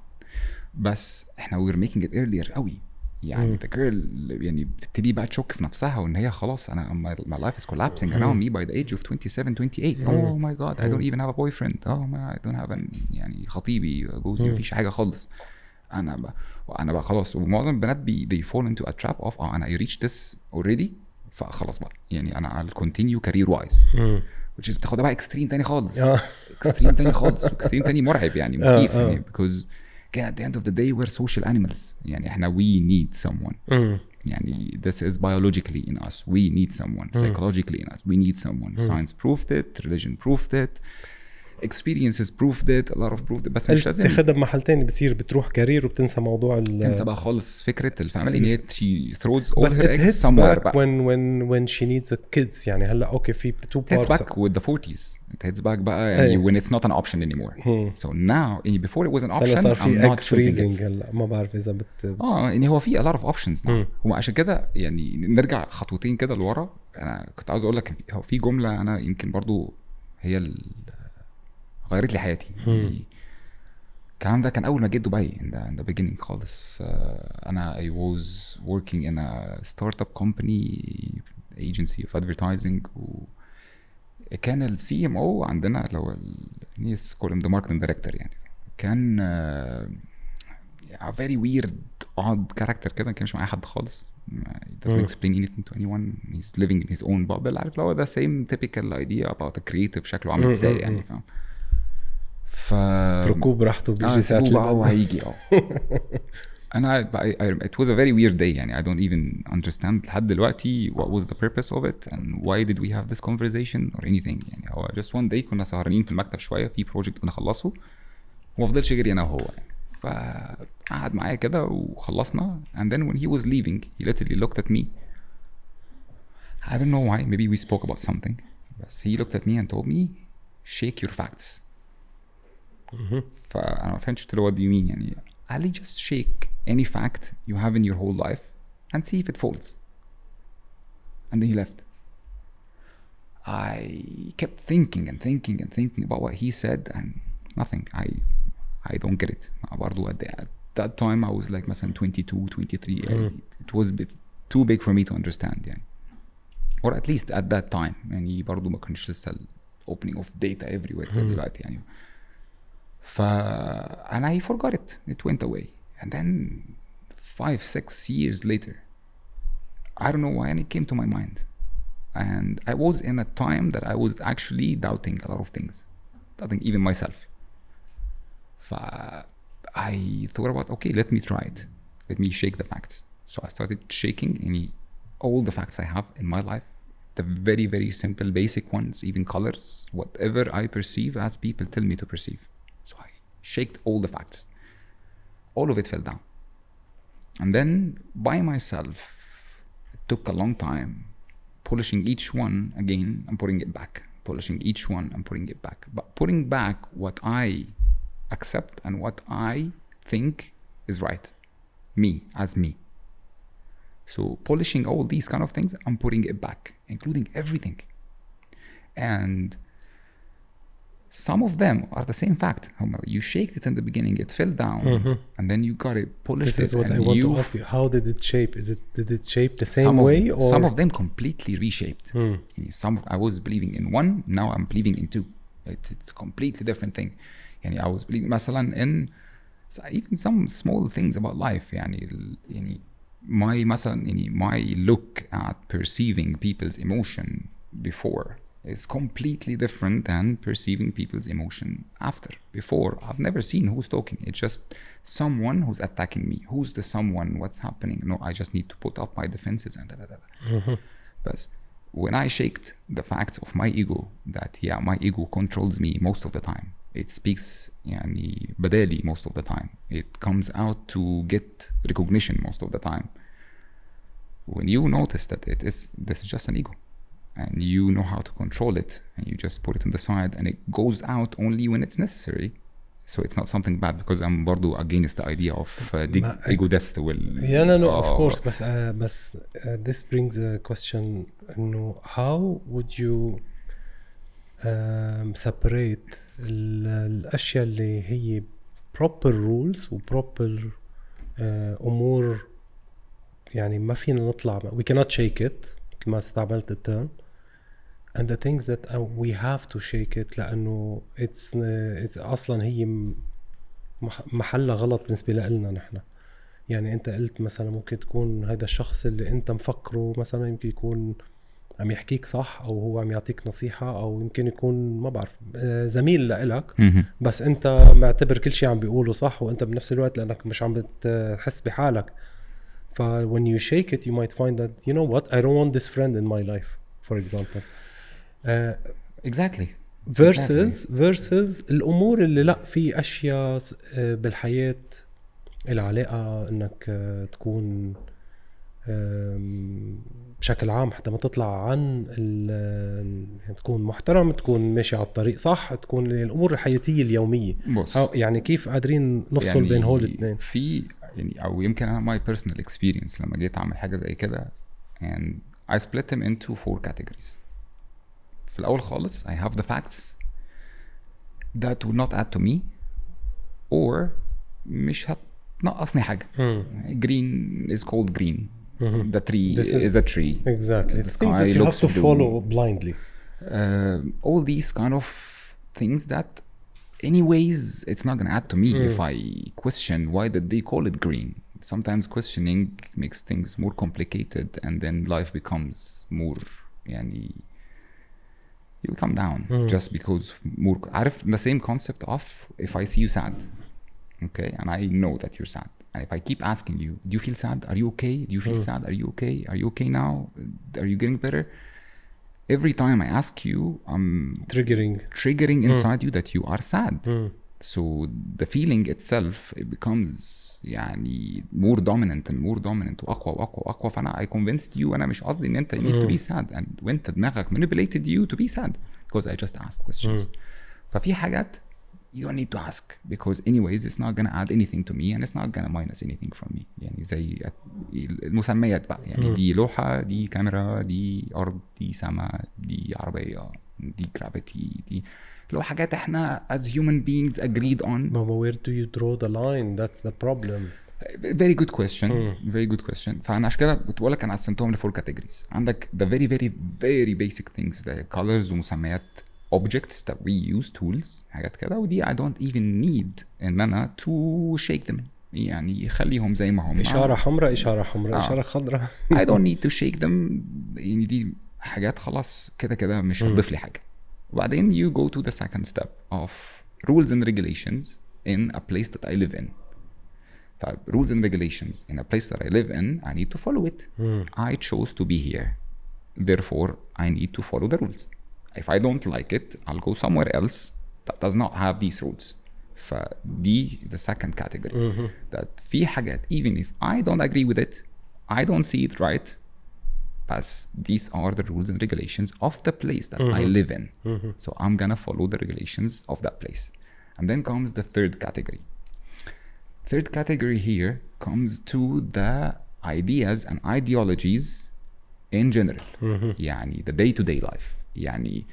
بس إحنا we're making it earlier قوي يعني the girl يعني بتبتدي بقى تشك في نفسها وان هي خلاص أنا my, my life is collapsing around me by the age of 27 28 oh my god I don't even have a boyfriend oh my I don't have an يعني خطيبي جوزي مفيش حاجة خالص أنا بقى وأنا بقى خلاص ومعظم البنات بي they fall into a trap of آه أنا I reached this already فخلاص بقى يعني أنا I'll continue career wise which is بتاخدها بقى اكستريم تاني خالص آه. اكستريم تاني خالص واكستريم تاني مرعب يعني آه، مخيف آه. يعني because at the end of the day we're social animals يعني إحنا we need someone. يعني this is biologically in us we need someone psychologically in us we need someone science proved it religion proved it experiences proved it a lot of it بس مش لازم تاخدها بمحل تاني بتصير بتروح كارير وبتنسى موضوع ال تنسى بقى خالص فكره الفاميلي ان هي بس her it eggs hits somewhere بقى when when when she needs a kids يعني هلا أوكي في hits parts back with the 40s it hits back بقى يعني when it's not an option anymore so now يعني before it was an option صار I'm في not egg choosing freezing it هلا ما بعرف اذا بت آه يعني هو في a lot of options now مم. وعشان كده يعني نرجع خطوتين كده لورا أنا كنت عاوز أقول لك هو في جمله أنا يمكن برضو هي ال- غيرت لي حياتي. يعني الكلام ده كان أول ما جيت دبي ان ذا بيجيننج خالص. آه، أنا اي ووز وركينج ان ستارت اب كومباني ايجنسي اوف ادفرتايزنج كان السي ام أو عندنا اللي هو نيس كول ذا ماركتنج دايركتور يعني. كان فيري ويرد اود كاركتر كده ما كانش معايا حد خالص. It doesn't explain anything to anyone. He's living in his own bubble. عارف اللي هو ذا سيم تيبيكال about a creative شكله عامل إزاي يعني فاهم. ف اتركوه براحته آه بيجي ساعات سيبوه بقى هو لبعض. هيجي آه أنا I, I, it was a very weird day يعني I don't even understand لحد دلوقتي what was the purpose of it and why did we have this conversation or anything يعني هو just one day كنا سهرانين في المكتب شوية في بروجكت بنخلصه وما فضلش غير أنا وهو يعني فقعد معايا كده وخلصنا and then when he was leaving he literally looked at me I don't know why maybe we spoke about something but he looked at me and told me shake your facts. فانا ما فهمتش قلت له what do you mean يعني قال لي just shake any fact you have in your whole life and see if it folds and then he left I kept thinking and thinking and thinking about what he said and nothing I I don't get it برضو at, the, at that time I was like مثلا 22 23 Mhm. it was bit too big for me to understand يعني or at least at that time يعني برضو ما كانش لسه ال opening of data everywhere زي Mhm. دلوقتي يعني ف and I forgot it. It went away. And then five six years later I don't know why and it came to my mind. And I was in a time that I was actually doubting a lot of things doubting even myself. ف I thought about okay let me try it. Let me shake the facts. So I started shaking any all the facts I have in my life the very very simple basic ones even colors whatever I perceive as people tell me to perceive shaked all the facts. All of it fell down. And then by myself it took a long time polishing each one again and putting it back polishing each one and putting it back. But putting back what I accept and what I think is right. Me as me. So polishing all these kind of things and putting it back including everything. And some of them are the same fact هم- you shaked it in the beginning it fell down Mhm. and then you got it polished This is it what and I want you to ask you. How did it shape? Is it did it shape the same some way of, or some of them completely reshaped Hmm. يعني some of, I was believing in one now I'm believing in two it, it's a completely different thing يعني I was believing مثلا in even some small things about life يعني ال- يعني my مثلا يعني my look at perceiving people's emotion before is completely different than perceiving people's emotion after before I've never seen who's talking it's just someone who's attacking me who's the someone what's happening no I just need to put up my defenses and da, da, da, da. Mhm. But when I shaked the facts of my ego that yeah my ego controls me most of the time it speaks يعني بدالي most of the time it comes out to get recognition most of the time when you notice that it is this is just an ego and you know how to control it and you just put it on the side and it goes out only when it's necessary so it's not something bad because I'm برضو against the idea of uh, the ما- ego death will Yeah, no, no, of uh, course. بس uh, بس uh, this brings a question إنه how would you um, separate ال- الأشياء اللي هي proper rules و proper uh, أمور يعني ما فينا نطلع we cannot shake it مثل ما استعملت الترم and the things that uh, we have to shake it لأنه it's, uh, it's أصلا هي محلها غلط بالنسبة لنا نحن. يعني أنت قلت مثلا ممكن تكون هذا الشخص اللي أنت مفكره مثلا يمكن يكون عم يحكيك صح أو هو عم يعطيك نصيحة أو يمكن يكون ما بعرف آه، زميل لإلك. بس أنت معتبر كل شيء عم بيقوله صح وأنت بنفس الوقت لأنك مش عم بتحس بحالك. ف when you shake it you might find that you know what I don't want this friend in my life for example. Exactly. Versus versus الأمور اللي لا في أشياء آه، بالحياة العلاقه إنك آه، تكون بشكل عام حتى ما تطلع عن يعني تكون محترم تكون ماشي على الطريق صح تكون الأمور الحياتية اليومية. بص يعني كيف قادرين نفصل يعني بين هول الاثنين؟ في يعني أو يمكن أنا ماي بيرسونال اكسبيرينس لما جيت أعمل حاجة زي كده and I split them into four categories. في الاول خالص I have the facts that will not add to me or مش هتنقصني حاجه green is called green Mhm. the tree This is- is, a tree exactly The the things sky that you have looks to blue. follow blindly uh, all these kind of things that anyways it's not gonna add to me if I question why did they call it green. Sometimes questioning makes things more complicated and then life becomes more يعني you come down just because more عارف the same concept of if I see you sad okay and I know that you're sad and if I keep asking you do you feel sad are you okay do you feel sad are you okay are you okay now are you getting better every time I ask you I'm triggering triggering inside you that you are sad Mm. So the feeling itself it becomes يعني more dominant and more dominant واقوى واقوى واقوى فانا I convinced you أنا مش قصدي ان انت you need to be sad and وانت دماغك manipulated you to be sad because I just asked questions ففي حاجات you need to ask because anyways it's not gonna add anything to me and it's not gonna minus anything from me يعني زي المسميات بقى يعني دي لوحة دي كاميرا دي أرض دي سماء دي عربية دي gravity دي لو حاجات إحنا as human beings agreed on ماما where do you draw the line that's the problem very good question very good question فانا عشان كده كنت بقول لك أنا قسمتهم لفور كاتيجوريز عندك the very very very basic things the colors ومسميات objects that we use tools حاجات كده ودي I don't even need ان أنا to shake them يعني خليهم زي ما هم اشاره حمراء اشاره حمراء آه. اشاره خضراء I don't need to shake them يعني دي حاجات خلاص كده كده مش هتضيف لي حاجة وبعدين you go to the second step of rules and regulations in a place that I live in طيب rules and regulations in a place that I live in I need to follow it I chose to be here therefore I need to follow the rules if I don't like it I'll go somewhere else that does not have these rules فدي the second category that في حاجات even if I don't agree with it I don't see it right pass these are the rules and regulations of the place that mm-hmm. i live in. Mm-hmm. so i'm gonna follow the regulations of that place. And then comes the third category. Third category here comes to the ideas and ideologies in general. Mm-hmm. yani the day-to-day life. Yani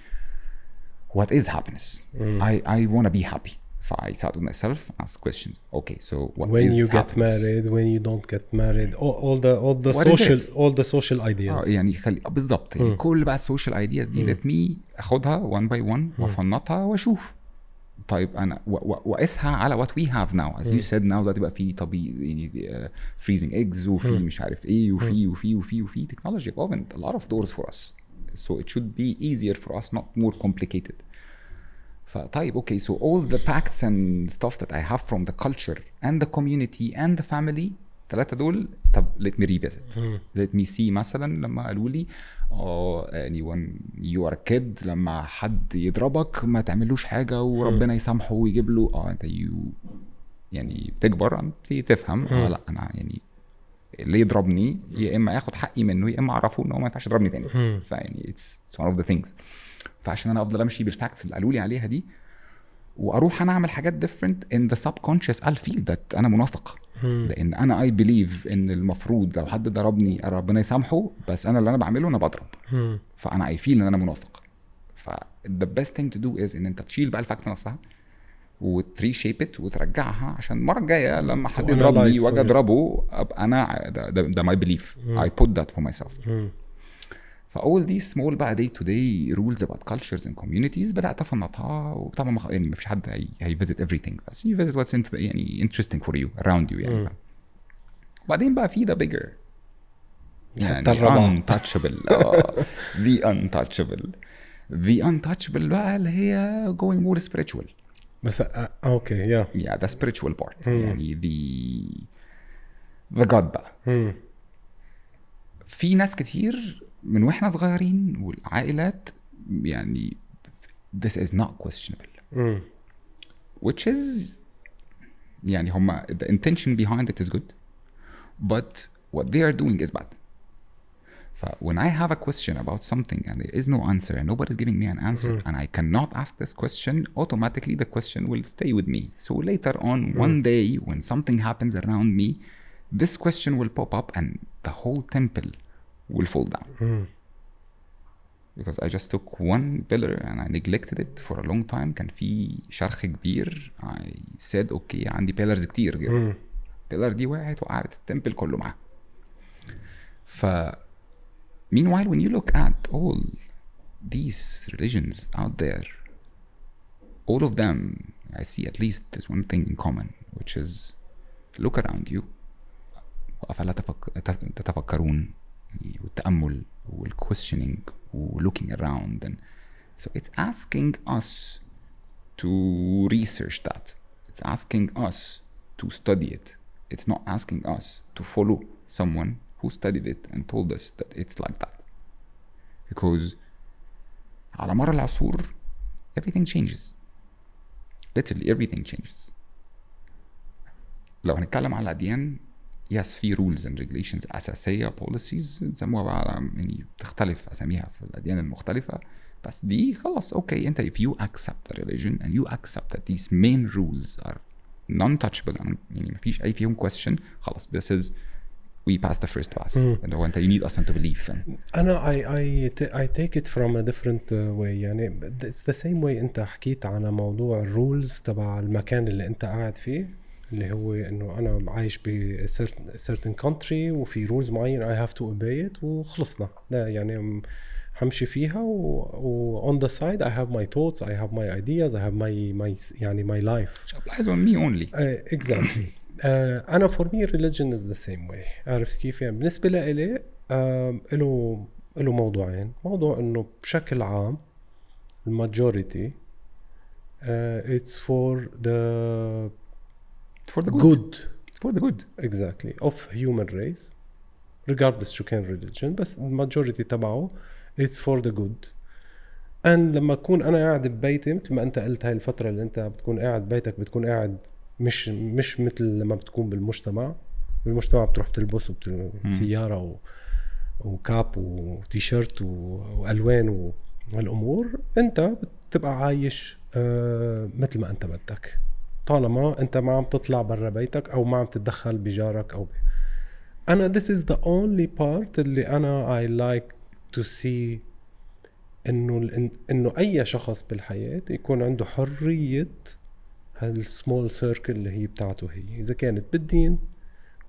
what is happiness? Mm. I i want to be happy. فاي سات ماي سيلف اسك كويشن أوكي سو وات وين يو جيت ماريد وين يو دونت جيت ماريد اول ذا اول ذا سوشيال اول ذا سوشيال ايدياز يعني خلي آه، بالظبط يعني كل بقى السوشيال ايدياز دي ليت مي اخدها 1 باي 1 وافنطها واشوف. طيب أنا واقيسها على وات وي هاف ناو از يو سيد ناو دلوقتي بقى في طبي يعني آه، فريزنج ايجز وفي مش عارف إيه وفي وفي وفي وفي تكنولوجي اوفن ا لوت اوف دورز فور اس سو ات شود بي ايزير فور اس نوت مور كومبليكيتد فطيب أوكي سو اول ذا باكتس اند ستاف ذات اي هاف فروم ذا كلتشر اند ذا كوميونتي اند ذا فاميلي الثلاثه دول طب ليت مي ريفيزيت ليت مي سي مثلا لما قالوا لي آه اني وان يو ار كيد لما حد يضربك ما تعملوش حاجة وربنا يسامحه ويجيب له آه انت يو يعني بتكبر تفهم آه لا أنا يعني ليه يضربني يا إما اخد حقي منه يا إما أعرفه إن هو ما ينفعش يضربني تاني. فيعني اتس ون اوف ذا ثينجز فعشان أنا افضل امشي بالفاكتس اللي قالوا لي عليها دي وأروح أنا اعمل حاجات different in the subconscious I'll feel that أنا منافق. لأن أنا I believe ان المفروض لو حد ضربني ربنا يسامحه بس أنا اللي أنا بعمله أنا بضرب. فانا I feel ان أنا منافق. ف the best thing to do is ان انت تشيل بقى الفاكت نفسها وتريشيب ات وترجعها عشان المرة الجاية لما حد يضربني واجي اضربه أبقى أنا ده, ده, ده my belief. I put that for فاول دي سمول بقى دي تو دي رولز اباوت كالتشرز اند كوميونيتيز بدأت افنطها وطبعا ما يعني مفيش حد هيفيزيت ايفري ثينج بس يو فيزيت واتس يعني انترستنج فور يو اراوند يو يعني وبعدين بقى في ذا بيجر يعني, يعني untouchable. آه. [laughs] ذا untouchable. ذا untouchable بقى اللي هي going مور سبيريتشوال بس أوكي يا يا ذا سبيريتشوال بارت يعني ذا ذا جاد بقى. في ناس كتير من وإحنا صغيرين والعائلات يعني this is not questionable which is يعني هم the intention behind it is good but what they are doing is bad ف when I have a question about something and there is no answer and nobody's giving me an answer and I cannot ask this question automatically the question will stay with me so later on one day when something happens around me this question will pop up and the whole temple will fall down because I just took one pillar and I neglected it for a long time كان في شرخ كبير I said okay عندي pillars كتير pillar دي وقعت وقعت التمبل كله معاها ف meanwhile when you look at all these religions out there all of them I see at least there's one thing in common which is look around you أفلا تفك... تت- تتفكرون والتأمل والquestioning looking around and so it's asking us to research that it's asking us to study it it's not asking us to follow someone who studied it and told us that it's like that because على مر العصور everything changes literally everything changes لو هنتكلم على الأديان yes في rules and regulations أساسية policies نسموها بقى على- يعني بتختلف أساميها في الأديان المختلفة بس دي خلاص أوكي انت if you accept the religion and you accept that these main rules are non-touchable يعني مفيش أي فيهم question خلاص this is we pass the first pass اللي هو انت you need أصلا to believe أنا I I I take it from a different uh, way يعني it's the same way انت حكيت على موضوع الرولز تبع المكان اللي انت قاعد فيه اللي هو انه أنا عايش ب certain, country وفي رولز معين I have to obey it وخلصنا ده يعني همشي فيها و, on the side I have my thoughts I have my ideas I have my my يعني my life applies on me only uh, exactly uh, أنا for me religion is the same way عرفت كيف يعني بالنسبة لإلي uh, له له موضوعين موضوع انه بشكل عام الماجوريتي uh, it's for the for the good, good. It's for the good. Exactly. Of human race regardless شو كان religion بس الماجوريتي تبعه it's for the good. And لما اكون أنا قاعد ببيتي مثل ما أنت قلت هاي الفترة اللي أنت بتكون قاعد ببيتك بتكون قاعد مش مش مثل لما بتكون بالمجتمع. بالمجتمع بتروح بتلبس وسياره و... وكاب وتيشيرت و... وألوان والأمور. أنت بتبقى عايش آه مثل ما أنت بدك. طالما انت ما عم تطلع برا بيتك أو ما عم تتدخل بجارك أو ب... أنا this is the only part اللي أنا I like to see انه إنه أي شخص بالحياة يكون عنده حرية هالسمول سيركل اللي هي بتاعته هي إذا كانت بالدين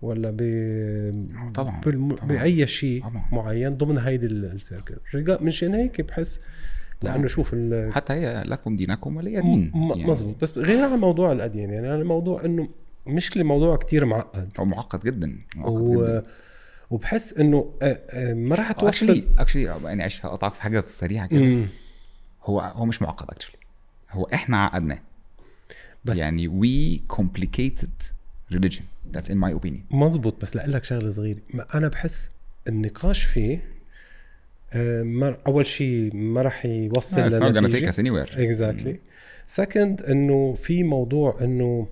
ولا ب طبعا بالم... طبعا. بأي شيء طبعا. معين ضمن هيدي ال- السيركل مشان هيك بحس لأنه طبعا. شوف ال... حتى هي لكم دينكم ولي دين يعني. مزبوط بس غير عن موضوع الاديان يعني الموضوع إنه مشكله موضوع كتير معقد. هو معقد جدا معقد و... جدا. وبحس إنه آه، آه، ما راح توصل اكشلي اكشلي يعني عايش هقطعك في حاجة سريعة كده. مم. هو هو مش معقد اكشلي هو إحنا عقدناه بس- يعني we complicated religion. That's in my opinion. مزبوط بس لاقول لك شغلة صغيرة. ما أنا بحس النقاش فيه أول شيء ما راح يوصل it's not gonna take لنتيجه us anywhere. اكزاكتلي سكند إنه في موضوع إنه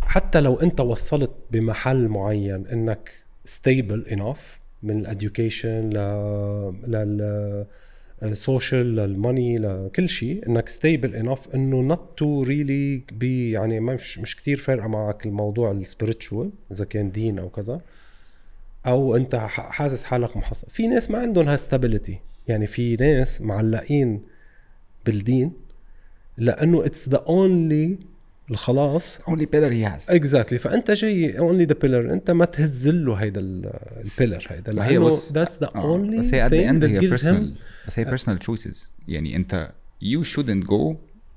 حتى لو أنت وصلت بمحل معين إنك ستيبل انف من الاديوكيشن ل لل سوشيال للماني لكل شيء إنك ستيبل انف إنه نوت تو ريلي بي يعني مش مش كثير فارقة معك الموضوع السبيريتشوال إذا كان دين أو كذا. أو أنت حاسس حالك محصن. في ناس ما عندهم هاستابيليتي يعني في ناس معلقين بالدين لأنه اتس ذا اونلي الخلاص. Only pillar he has. اكزاكتلي فأنت جاي اونلي ذا بيلر أنت ما تهز له هيدا البيلر هيدا. هي لأنه ذاتس ذا اونلي بس هي at the end هي personal. بس هي personal choices. يعني انت you shouldn't go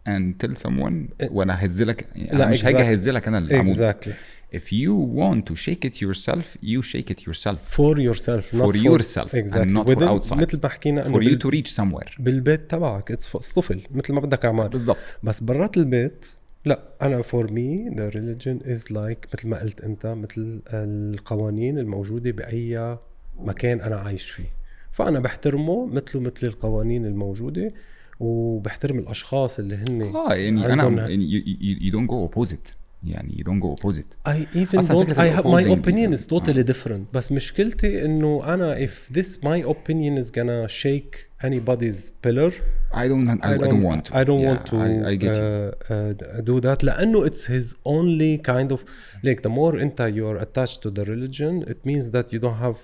and tell someone وأنا ههز لك يعني لا، أنا مش هاجي exactly. اهز لك أنا العمود exactly. If you want to shake it yourself you shake it yourself. For yourself For not yourself and exactly. not for Within- outside. مثل ما حكينا إنه for you to reach somewhere. بالبيت تبعك. اتس اصطفل مثل ما بدك اعمل بالضبط. بس برات البيت لا أنا فور مي ذا ريليجن از لايك مثل ما قلت أنت مثل القوانين الموجودة بأي مكان أنا عايش فيه. فأنا بحترمه مثله مثل القوانين الموجودة وبحترم الأشخاص اللي هن آه يعني أنا يعني you don't go opposite. يعني you don't go opposite I even أصلاً don't فكرة I have my الopposing- opinion is totally different بس مشكلتي انه انا if this my opinion is gonna shake anybody's pillar I don't I, I don't want to I don't Yeah, want to I, I get you uh, uh, do that لأنه it's his only kind of like the more أنت you are attached to the religion it means that you don't have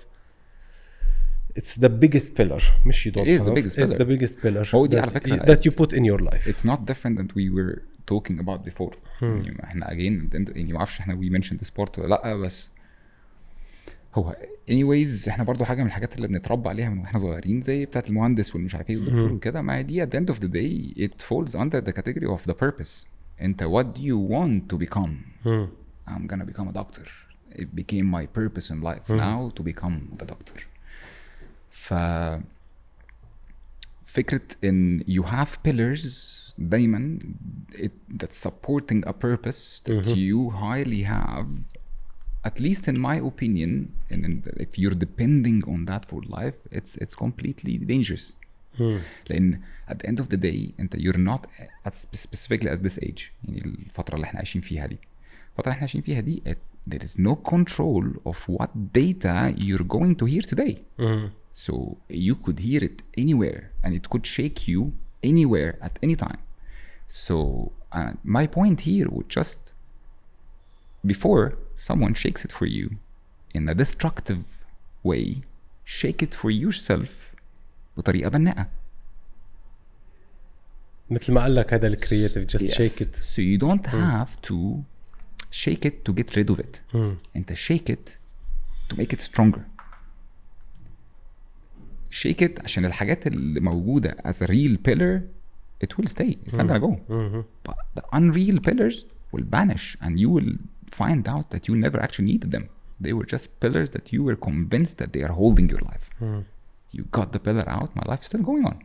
it's the biggest pillar مش you don't It is the biggest it's pillar. the biggest pillar هو دي that, على فكرة that you put in your life it's not different than we were talking about before يعني ما إحنا again يعني ما أعرفش إحنا we mentioned the sport ولا لا بس هو anyways إحنا برضو حاجة من الحاجات اللي بنتربى عليها من وإحنا صغيرين زي بتاعت المهندس والمش عارف إيه والدكتور. وكده ما هي دي at the end of the day it falls under the category of the purpose انت what do you want to become مم. I'm gonna become a doctor it became my purpose in life مم. now to become the doctor ف فكرة ان you have pillars دايما it, that's supporting a purpose that مهم. you highly have at least in my opinion and in, if you're depending on that for life it's it's completely dangerous مم. لان at the end of the day انت you're not at spe- specifically at this age يعني الفتره اللي احنا عايشين فيها دي الفتره اللي احنا عايشين فيها دي it, there is no control of what data you're going to hear today مم. so you could hear it anywhere and it could shake you anywhere at any time so uh, my point here would just before someone shakes it for you in a destructive way shake it for yourself بطريقه بناءه مثل ما قال لك هذا الكرييتيف جست Yes. شيك ات So you don't have to shake it to get rid of it. انت shake it to make it stronger. Shake it عشان الحاجات اللي موجودة as a real pillar it will stay. It's not gonna go. But the unreal pillars will vanish and you will find out that you never actually needed them. They were just pillars that you were convinced that they are holding your life. You got the pillar out, my life is still going on.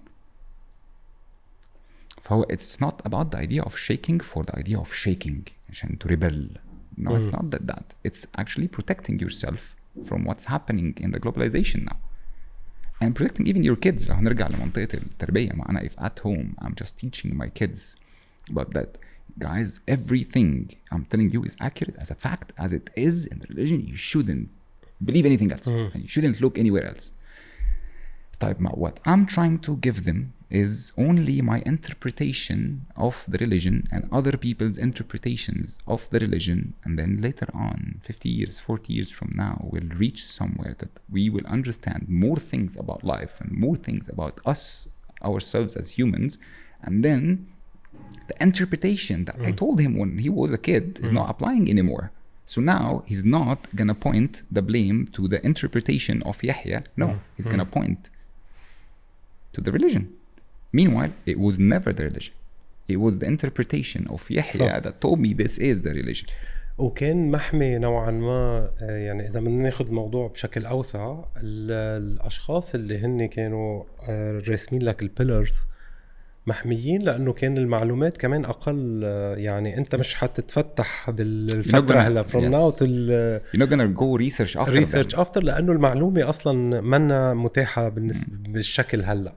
فهو it's not about the idea of shaking for the idea of shaking عشان to rebel. No, it's not that, that. It's actually protecting yourself from what's happening in the globalization now. And protecting even your kids لو هنرجع لمنطقة التربية ما أنا if at home I'm just teaching my kids about that guys everything I'm telling you is accurate as a fact as it is in the religion you shouldn't believe anything else and you shouldn't look anywhere else طيب ما what I'm trying to give them is only my interpretation of the religion and other people's interpretations of the religion and then later on 50 years 40 years from now we'll reach somewhere that we will understand more things about life and more things about us ourselves as humans and then the interpretation that I mm. told him when he was a kid is mm. not applying anymore. So now he's not gonna point the blame to the interpretation of Yehia. No, mm. he's gonna point to the religion. Meanwhile, it was never the religion. It was the interpretation of Yahya صح. that told me this is the religion. وكان محمي نوعا ما آه، يعني إذا بدنا ناخذ الموضوع بشكل أوسع ال- الأشخاص اللي هن كانوا آه، راسمين لك البيلرز محميين لأنه كان المعلومات كمان أقل آه، يعني أنت مش حتتفتح بالفترة هلا فروم. ناو تو You're not gonna go research after ريسيرش. افتر لأنه المعلومة أصلا منا متاحة بالنسبة بالشكل هلا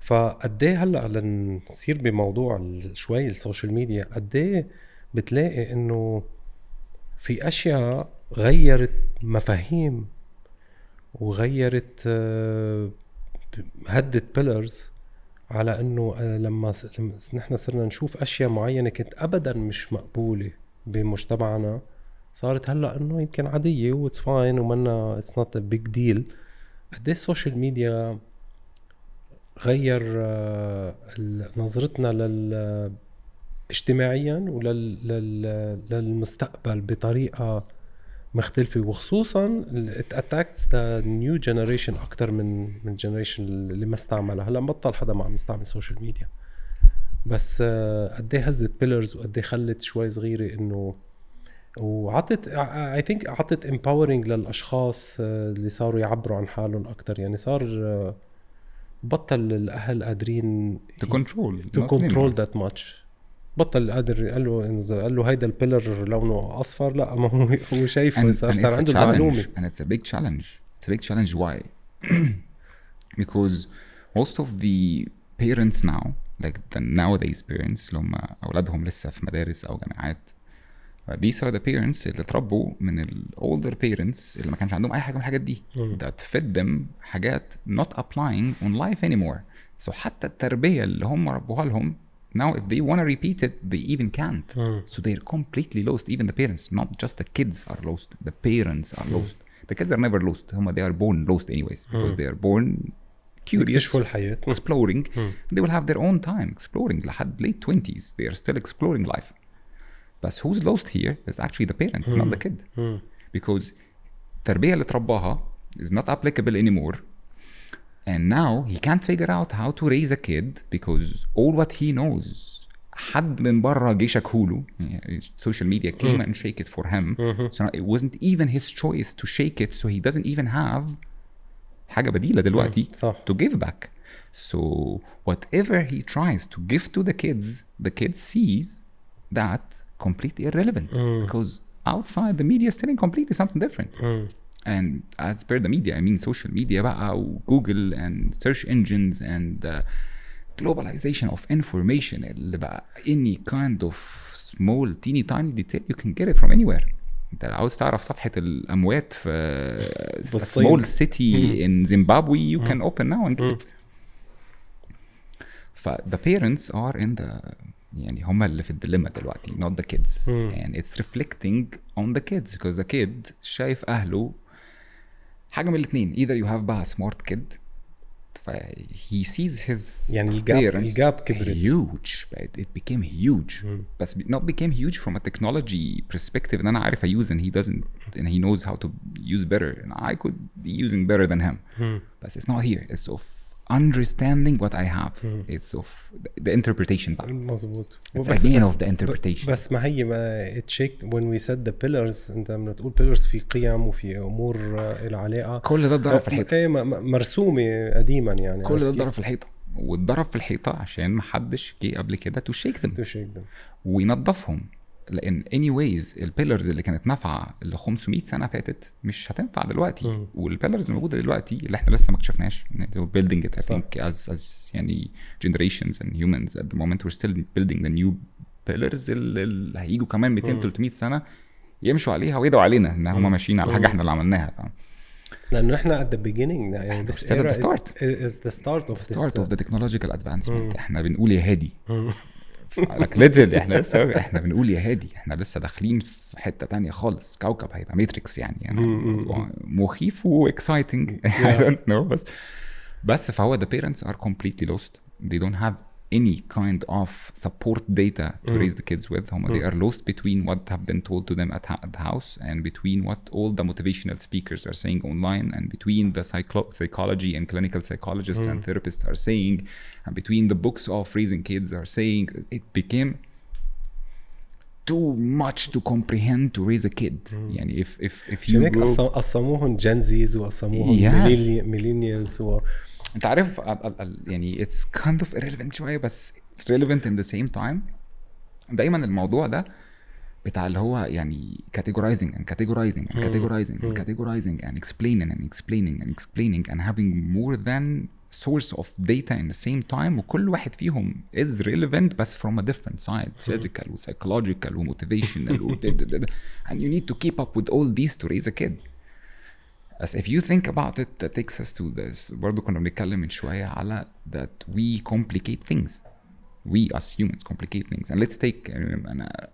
فقد إيه هلأ لنصير بموضوع شوي السوشيال ميديا قد إيه بتلاقي إنه في أشياء غيرت مفاهيم وغيرت آه، هدت بيلرز على إنه آه، لما نحن صرنا نشوف أشياء معينة كانت ابدا مش مقبولة بمجتمعنا صارت هلأ إنه يمكن عادية واتس فاين ومنا اتس نوت ا بيج ديل قد السوشيال ميديا غير آه، نظرتنا لل اجتماعيا ولل لل- للمستقبل بطريقة مختلفة. وخصوصا the new generation أكثر من من الجنريشن اللي ما استعملها. هلأ بطل حدا ما عم يستعمل سوشيال ميديا بس آه، قد إيه هزت بيلرز وقد إيه خلت شوي صغيرة إنه وعطت اي ثينك عطت امباورنج للأشخاص آه، اللي صاروا يعبروا عن حالهم أكثر يعني صار بطل الأهل قادرين To control. تو كنترول. ذات ماتش بطل قادر قال له إنه إذا قال له هيدا البيلر لونه أصفر لا ما هو [laughs] هو شايفه صار صار عنده المعلومة. And it's a big challenge. It's a big challenge. Why? [clears throat] Because most of the parents now like the nowadays parents اللي هم أولادهم لسه في مدارس أو جامعات these are the parents اللي اتربوا من ال older parents اللي ما كانش عندهم اي حاجه من الحاجات دي مم. that fed them حاجات not applying on life anymore so حتى التربيه اللي هم ربوها لهم now if they want to repeat it they even can't مم. so they're completely lost. Even the parents, not just the kids are lost. The parents are lost. The kids are never lost. هم they are born lost anyways because they are born curious, يكتشفوا الحياه exploring. مم. They will have their own time exploring. لحد late 20s they are still exploring life. But who's lost here is actually the parent, not the kid. مم. Because التربيه اللي اترباها is not applicable anymore and now he can't figure out how to raise a kid because all what he knows حد من بره جه شكهوله social media came and shake it for him so now it wasn't even his choice to shake it so he doesn't even have حاجه بديله دلوقتي صح. to give back so whatever he tries to give to the kids the kid sees that completely irrelevant because outside the media is telling completely something different and as per the media I mean social media بقى وجوجل and search engines and uh, globalization of information اللي بقى any kind of small teeny tiny detail you can get it from anywhere انت لو عاوز تعرف صفحة الأموات في a بالصين. small city in Zimbabwe you can open now and get it ف the parents are in the يعني هم اللي في الديليما دلوقتي not the kids and it's reflecting on the kids because the kid شايف أهله حاجة من الاتنين either you have بقى smart kid ف he sees his يعني الجاب- parents الجاب كبرت. huge but it became huge بس not became huge from a technology perspective ان انا عارف I use and he doesn't and he knows how to use better and I could be using better than him بس it's not here it's of understanding what I have. it's of the- interpretation بقى مظبوط. It's again of the interpretation. بس ما هي ما اتشيك when we said the pillars انت لما تقول pillars في قيم وفي أمور آه، لها علاقه كل ده اتضرب في الحيطة. إيه م- م- مرسومة قديما يعني. كل ده اتضرب في الحيطة. واتضرب في الحيطة عشان ما حدش جه قبل كده to shake them. تشيك ده وينظفهم لأن اني وايز البيلرز اللي كانت نافعة ل 500 سنة فاتت مش هتنفع دلوقتي. والبيلرز الموجوده دلوقتي اللي إحنا لسه ما اكتشفناش building it I صح. think as as يعني generations and humans at the moment we're still building the new pillars اللي هيجوا كمان 200 300 سنة يمشوا عليها ويدعوا علينا إن هم ماشيين على حاجة إحنا اللي عملناها. فاهم لأنه إحنا at the beginning يعني this era the is, start. is the start of start this of the technological advancement. إحنا بنقول يا هادي. ليتل إحنا لسه [laughs] إحنا بنقول يا هادي إحنا لسه داخلين في حتة تانية خالص. كوكب هيبقى ماتريكس يعني, يعني مخيف واكسايتنج [laughs] I don't know. بس بس فهو the parents are completely lost. They don't have any kind of support data to raise the kids with هم they are lost between what have been told to them at, ha- at the house and between what all the motivational speakers are saying online and between the psycho- psychology and clinical psychologists and therapists are saying and between the books of raising kids are saying it became too much to comprehend to raise a kid يعني if if if عشان you هيك grow قص- قسموهم جنزيز وقسموهم Yes. ميلينيالز و انت عارف ال- ال- ال- يعني it's kind of irrelevant شويه بس relevant in the same time دايما الموضوع ده بتاع اللي هو يعني categorizing and categorizing and categorizing and categorizing and explaining and explaining and explaining and having more than source of data in the same time وكل واحد فيهم is relevant بس from a different side physical و psychological و motivational و d- d- d- and you need to keep up with all these to raise a kid As if you think about it that takes us to this برضه كنا بنتكلم من شوية على that we complicate things we as humans complicate things and let's take أنا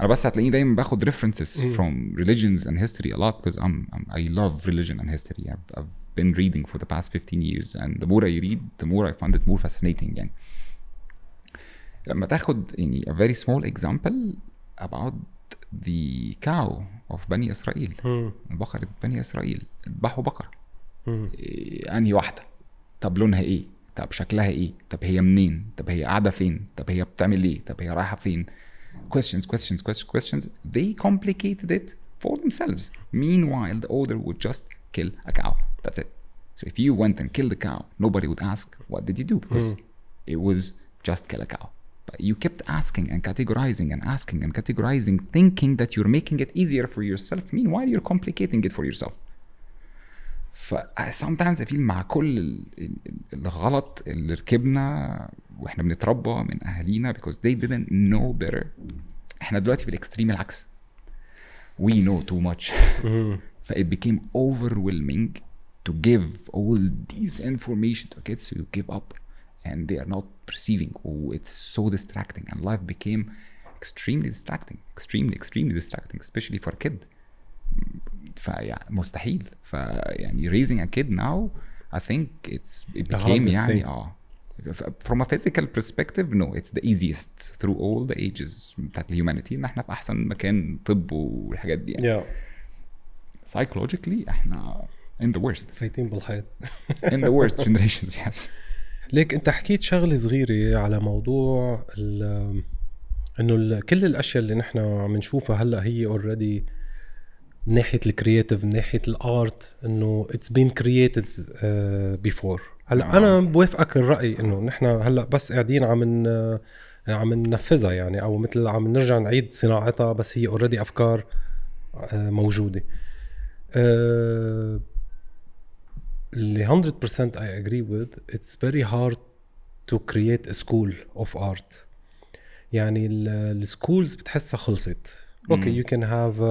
أنا بس هتلاقيني دايما باخد references from religions and history a lot because I'm, I'm I love religion and history I've, I've been reading for the past 15 years and the more I read the more I find it more fascinating يعني لما تاخد يعني a very small example about the cow of بني إسرائيل بقرة بني إسرائيل ذبحوا بقرة إيه أنهي واحدة طب لونها إيه طب شكلها إيه طب هي منين طب هي قاعدة فين طب هي بتعمل إيه طب هي رايحة فين questions questions questions questions they complicated it for themselves meanwhile the order would just kill a cow that's it so if you went and killed a cow nobody would ask what did you do because it was just kill a cow but you kept asking and categorizing and asking and categorizing thinking that you're making it easier for yourself meanwhile you're complicating it for yourself ف sometimes I feel مع كل ال- ال- الغلط اللي ركبنا واحنا بنتربى من اهالينا because they didn't know better احنا دلوقتي في الاكستريم العكس we know too much ف it became overwhelming to give all these information to kids so you give up and they are not perceiving oh it's so distracting and life became extremely distracting extremely extremely distracting especially for a kid فيعني مستحيل فيعني raising a kid now I think it's it The became hardest يعني thing. اه ف- from a physical perspective no it's the easiest through all the ages بتاعت الهيومانيتي ان احنا في احسن مكان طب والحاجات دي يعني yeah. psychologically احنا in the worst فايتين بالحيط in the worst [laughs] generations yes ليك انت حكيت شغلة صغيرة على موضوع ال- انه كل الأشياء اللي نحن عم نشوفها هلأ هي اوريدي من ناحية الكرياتيف من ناحية الارت انه اتس بين كرييتد بيفور هلأ نعم. أنا بوافقك الرأي إنه نحن هلأ بس قاعدين عم عم ننفذها يعني أو مثل عم نرجع نعيد صناعتها بس هي اوريدي أفكار آه، موجودة آه، اللي 100% I agree with it's very hard to create a school of art. يعني السكولز بتحسها خلصت. أوكي you can have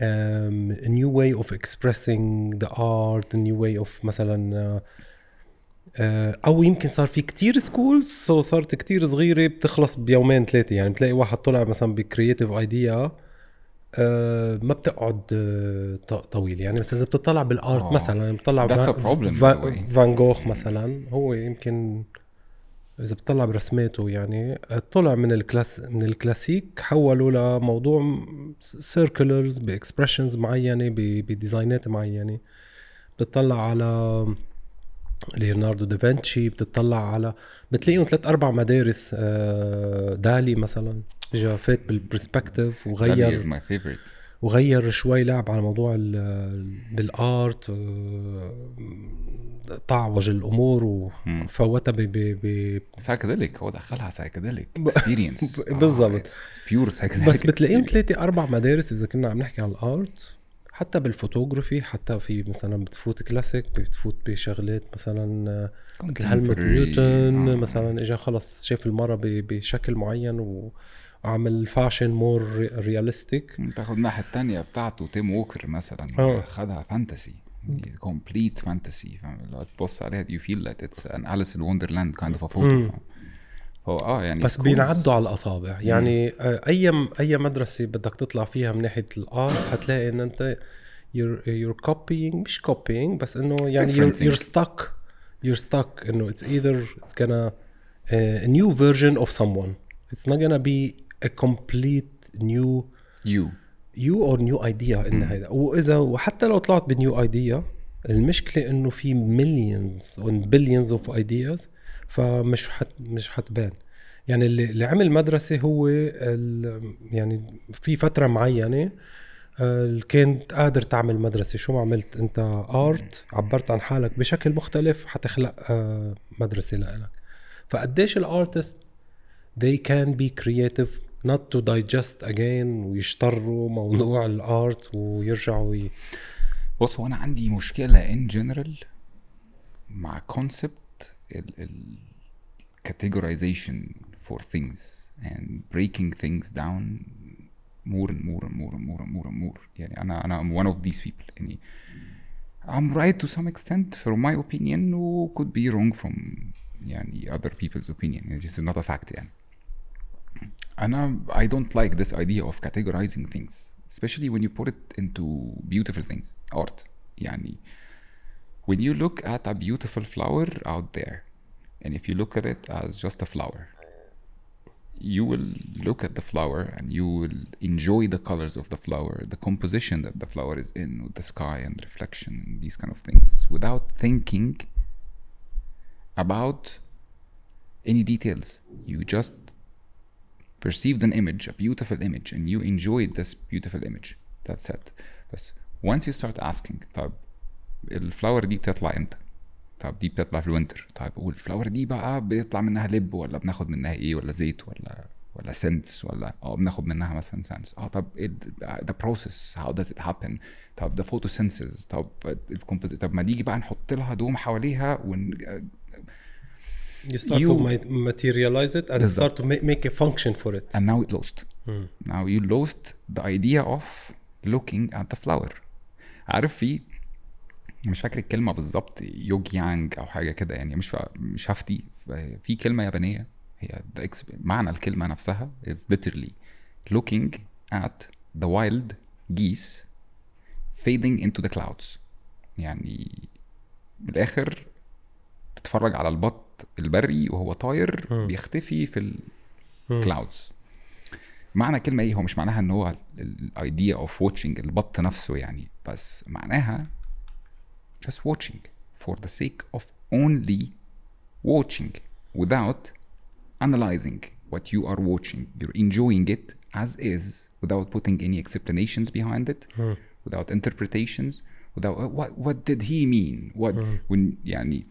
a, new way of expressing the art a new way of مثلا uh, أو يمكن صار في كتير سكولز سو صارت كتير صغيرة بتخلص بيومين ثلاثة. يعني بتلاقي واحد طلع مثلا بكرييتيف ايديا ما بتقعد آه، طويل يعني. بس إذا بتطلع بالآرت آه. مثلا بتطلع That's a فان- جوخ مثلا هو يمكن إذا بتطلع برسماته يعني طلع من الكلاس من الكلاسيك حولوا لموضوع سيركلرز باكسبريشنز معينة بديزاينات معينة. بتطلع على ليوناردو دافنشي بتطلع على بتلاقيهم ثلاث أربع مدارس آه، دالي مثلا جا فات بالبرسبكتيف وغير وغير شوي لعب على موضوع بالارت آه، طعوج الأمور وفوتها ب ب سايكديليك هو دخلها سايكديليك اكسبيرينس [laughs] بالضبط. بيور سايكديليك بس بتلاقيهم ثلاثة أربع مدارس إذا كنا عم نحكي عن الارت حتى بالفوتوغرافي حتى في مثلا بتفوت كلاسيك بتفوت بشغلات مثلا مثل Contemporary. نيوتن آه. مثلا اجى خلص شاف المرة ب- بشكل معين و- وعمل فاشن مور رياليستيك تاخد الناحية التانية بتاعته تيم ووكر مثلا آه. خدها فانتسي كومبليت فانتسي فاهم لو تبص عليها you feel that it's an Alice in Wonderland kind of a photo فهو آه يعني بس بينعدوا على الاصابع يعني آه، اي اي مدرسه بدك تطلع فيها من ناحيه الارت حتلاقي ان انت you're, you're copying مش copying بس انه يعني you're, you're stuck you're stuck انه it's either it's gonna uh, a new version of someone it's not gonna be a complete new you you or new idea ان هيدا واذا وحتى لو طلعت بنيو ايديا المشكلة انه في millions and billions of ideas فمش حت مش حتبان. يعني اللي, اللي عمل مدرسة هو يعني في فترة معينة كنت قادر تعمل مدرسة. شو ما عملت؟ انت ارت عبرت عن حالك بشكل مختلف حتخلق آه، مدرسة لإلك. فقديش الارتست they can be creative not to digest again ويشتروا موضوع الارت ويرجعوا ي... بص هو أنا عندي مشكلة ان جنرال مع كونسبت categorization for things and breaking things down more and more and more and more and more and more يعني انا انا I'm one of these people يعني I'm right to some extent from my opinion و could be wrong from يعني other people's opinion يعني this is not a fact يعني أنا I don't like this idea of categorizing things especially when you put it into beautiful things art يعني when you look at a beautiful flower out there and if you look at it as just a flower you will look at the flower and you will enjoy the colors of the flower the composition that the flower is in with the sky and reflection and these kind of things without thinking about any details you just perceived an image, a beautiful image, and you enjoyed this beautiful image. That's it. بس once you start asking طب الفلاور دي بتطلع إمتى؟ طب دي بتطلع في الوينتر طيب والفلاور دي بقى بيطلع منها لب ولا بناخد منها إيه ولا زيت ولا ولا سنس ولا آه بناخد منها مثلا سنس آه طب ذا بروسيس هاو داز ات هابن طب ده فوتوسينثيز طب الكومبوز طب ما نيجي بقى نحط لها دوم حواليها ون You start You- to ma- materialize it and بالظبط. start to make, make a function for it. and now it lost now you lost the idea of looking at the flower عارف في مش فاكر الكلمة بالظبط يوج يانج أو حاجة كده يعني مش. مش هفتي في كلمة يابانية هي معنى الكلمة نفسها is literally looking at the wild geese fading into the clouds يعني من الآخر تتفرج على البط البري وهو طاير. بيختفي في ال مم. clouds معنى كلمه إيه هو مش معناها إن هو الايديا اوف واتشنج البط نفسه يعني بس معناها just watching for the sake of only watching without analyzing what you are watching you're enjoying it as is without putting any explanations behind it without interpretations without uh, what what did he mean what when يعني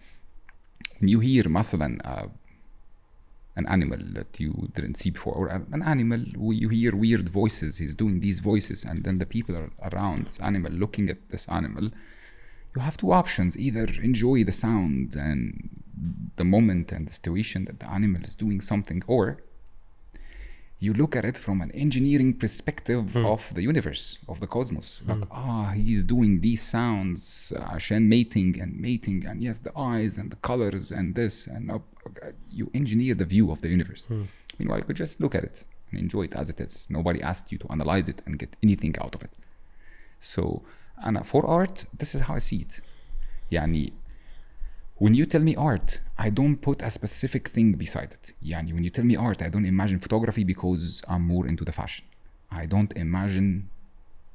when you hear مثلا uh, an animal that you didn't see before or an an animal where you hear weird voices he's doing these voices and then the people are around this animal looking at this animal you have two options either enjoy the sound and the moment and the situation that the animal is doing something or you look at it from an engineering perspective of the universe of the cosmos like ah he's doing these sounds عشان mating and mating and yes the eyes and the colors and this and uh, you engineer the view of the universe meanwhile you could just look at it and enjoy it as it is nobody asked you to analyze it and get anything out of it so and for art this is how I see it يعني when you tell me art, I don't put a specific thing beside it. Yani, when you tell me art, I don't imagine photography because I'm more into the fashion. I don't imagine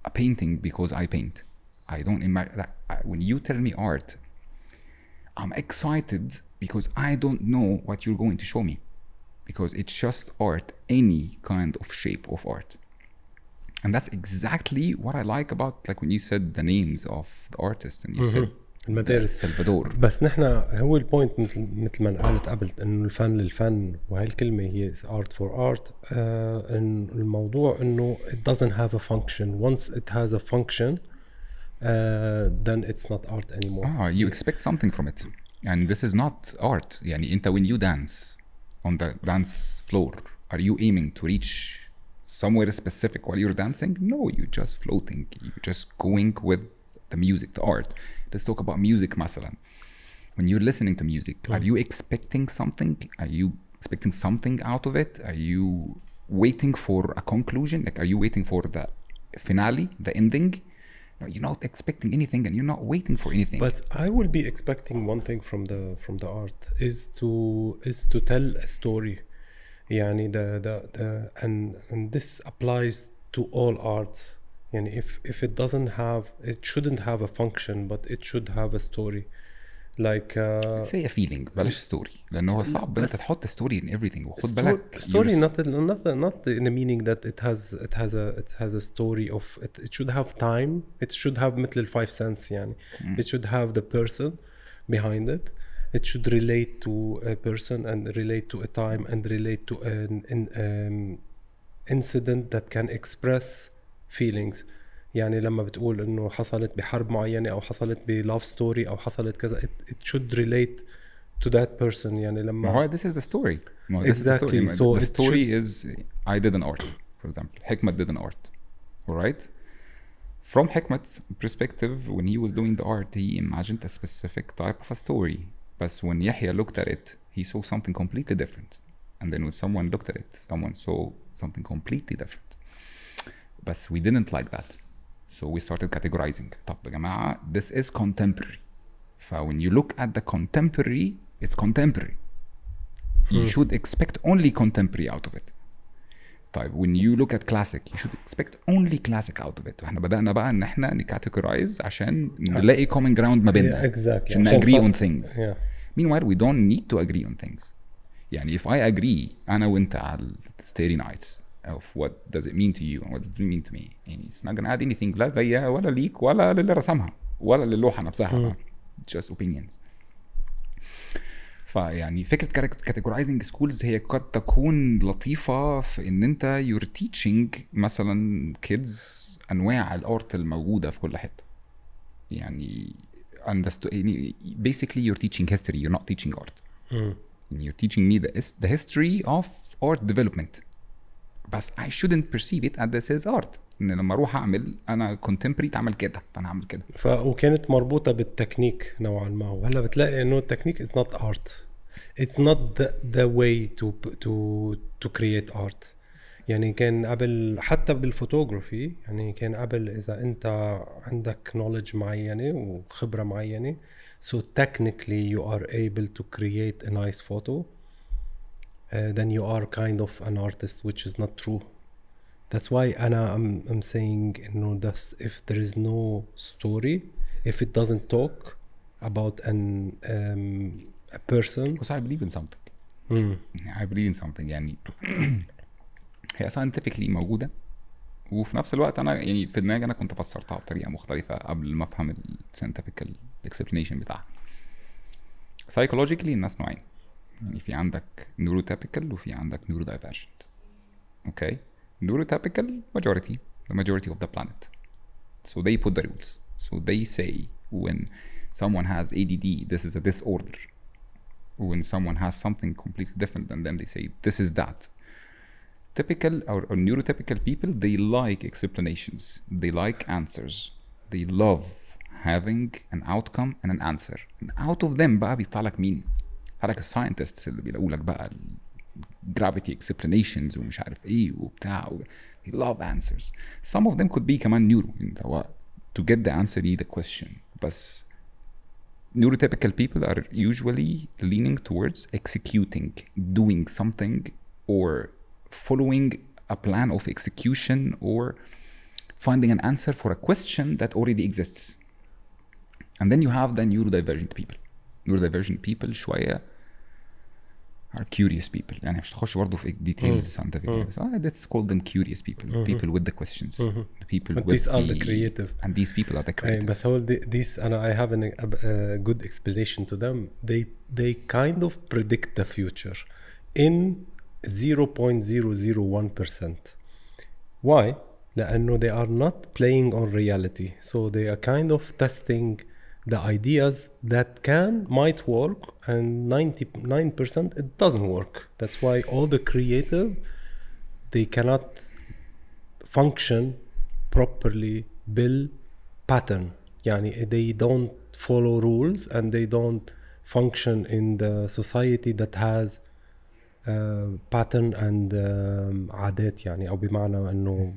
a painting because I paint. I don't imagine when you tell me art, I'm excited because I don't know what you're going to show me. Because it's just art, any kind of shape of art. And that's exactly what I like about like when you said the names of the artists and you said المدارس Salvador. بس نحن هو البوينت مثل مثل ما قالت قبل انه الفن للفن وهي الكلمه هي art for art آه إن الموضوع انه it doesn't have a function once it has a function uh, then it's not art anymore Ah, you expect something from it. And this is not art. يعني انت when you dance on the dance floor, are you aiming to reach somewhere specific while you're dancing? No, you're just floating. You're just going with the music, the art. Let's talk about music مثلا. When you're listening to music, are you expecting something? Are you expecting something out of it? Are you waiting for a conclusion? Like, are you waiting for the finale, the ending? No, you're not expecting anything and you're not waiting for anything. But I will be expecting one thing from the from the art is to is to tell a story. يعني the the, the and and this applies to all art. يعني if if it doesn't have it shouldn't have a function but it should have a story. Like uh, say a feeling بلاش ستوري لانه هو صعب انت بس- تحط ستوري in everything وخد sto- بالك story you- not not not in the meaning that it has it has a it has a story of it, it should have time it should have مثل الفايف sense يعني it should have the person behind it it should relate to a person and relate to a time and relate to an, an um, incident that can express feelings يعني لما بتقول انه حصلت بحرب معينه او حصلت بلاف ستوري او حصلت كذا it, it should relate to that person يعني لما ما هو this is the story ما هو this is the story. Exactly. ما- So the it story is I did an art for example Hikmat did an art alright from Hikmat's perspective when he was doing the art he imagined a specific type of a story But when Yehia looked at it, he saw something completely different. And then when someone looked at it, someone saw something completely different. But we didn't like that. So we started categorizing. this is contemporary. So when you look at the contemporary, it's contemporary. You hmm. should expect only contemporary out of it. طيب when you look at classic you should expect only classic out of it واحنا بدأنا بقى ان احنا نكاتيجورايز عشان نلاقي common ground ما بيننا. Yeah, exactly. عشان نجري on things. Yeah. Meanwhile we don't need to agree on things يعني if I agree أنا وانت على starry nights of what does it mean to you and what does it mean to me يعني it's not gonna add anything لا ليا ولا ليك ولا للي رسمها ولا للوحة نفسها just opinions فيعني فكره كاتيجورايزنج سكولز هي قد تكون لطيفه في ان انت you're teaching مثلا kids انواع الارت الموجوده في كل حتة يعني understo- يعني basically you're teaching history you're not teaching art Mm. And you're teaching me the, is- the history of art development بس I shouldn't perceive it as this is art ان لما اروح اعمل انا contemporary اتعمل كده فانا هعمل كده ف وكانت مربوطه بالتكنيك نوعا ما وهلا بتلاقي انه التكنيك is not art it's not the, the way to to to create art يعني كان قبل حتى بالفوتوغرافي يعني كان قبل اذا انت عندك knowledge معينه وخبره معينه so technically you are able to create a nice photo uh, then you are kind of an artist which is not true That's why أنا I'm, I'm saying إنه that's if there is no story if it doesn't talk about an um, a person because I believe in something mm. I believe in something يعني هي ساينتفكلي موجودة. وفي نفس الوقت أنا يعني في دماغي أنا كنت فسرتها بطريقة مختلفة قبل ما أفهم الساينتفكال الاكسبلينيشن بتاعها. سايكولوجيكلي الناس نوعين. يعني في عندك نورو نيورو وفي عندك نورو دايفرجنت أوكي نورو تابيكال ماجورتي ذا ماجورتي اوف ذا بلانيت سو ذي بوت ذا رولز سو ذي سي when someone has ADD this is a disorder. When someone has something completely different than them they say this is that. typical or, or neurotypical people they like explanations they like answers they love having an outcome and an answer and out of them بقى بيطلع لك مين؟ بيطلع لك الساينتستس اللي بيلاقوا لك بقى gravity explanations ومش عارف ايه وبتاع و... they love answers some of them could be كمان neuro اللي هو to get the answer you need a question بس neurotypical people are usually leaning towards executing doing something or following a plan of execution or finding an answer for a question that already exists and then you have the neurodivergent people neurodivergent people شوية are curious people يعني مش هخش برضه في details scientific بس uh, let's call them curious people people with the questions the people But with these are the the creative. and these people are the أي creative بس هو the- these أنا I have an, a, a good explanation to them they they kind of predict the future in 0.001% why لأنه they are not playing on reality so they are kind of testing the ideas that can might work and 99% it doesn't work that's why all the creative they cannot function properly بالpattern يعني they don't follow rules and they don't function in the society that has uh, and um, عادات يعني أو بمعنى أنه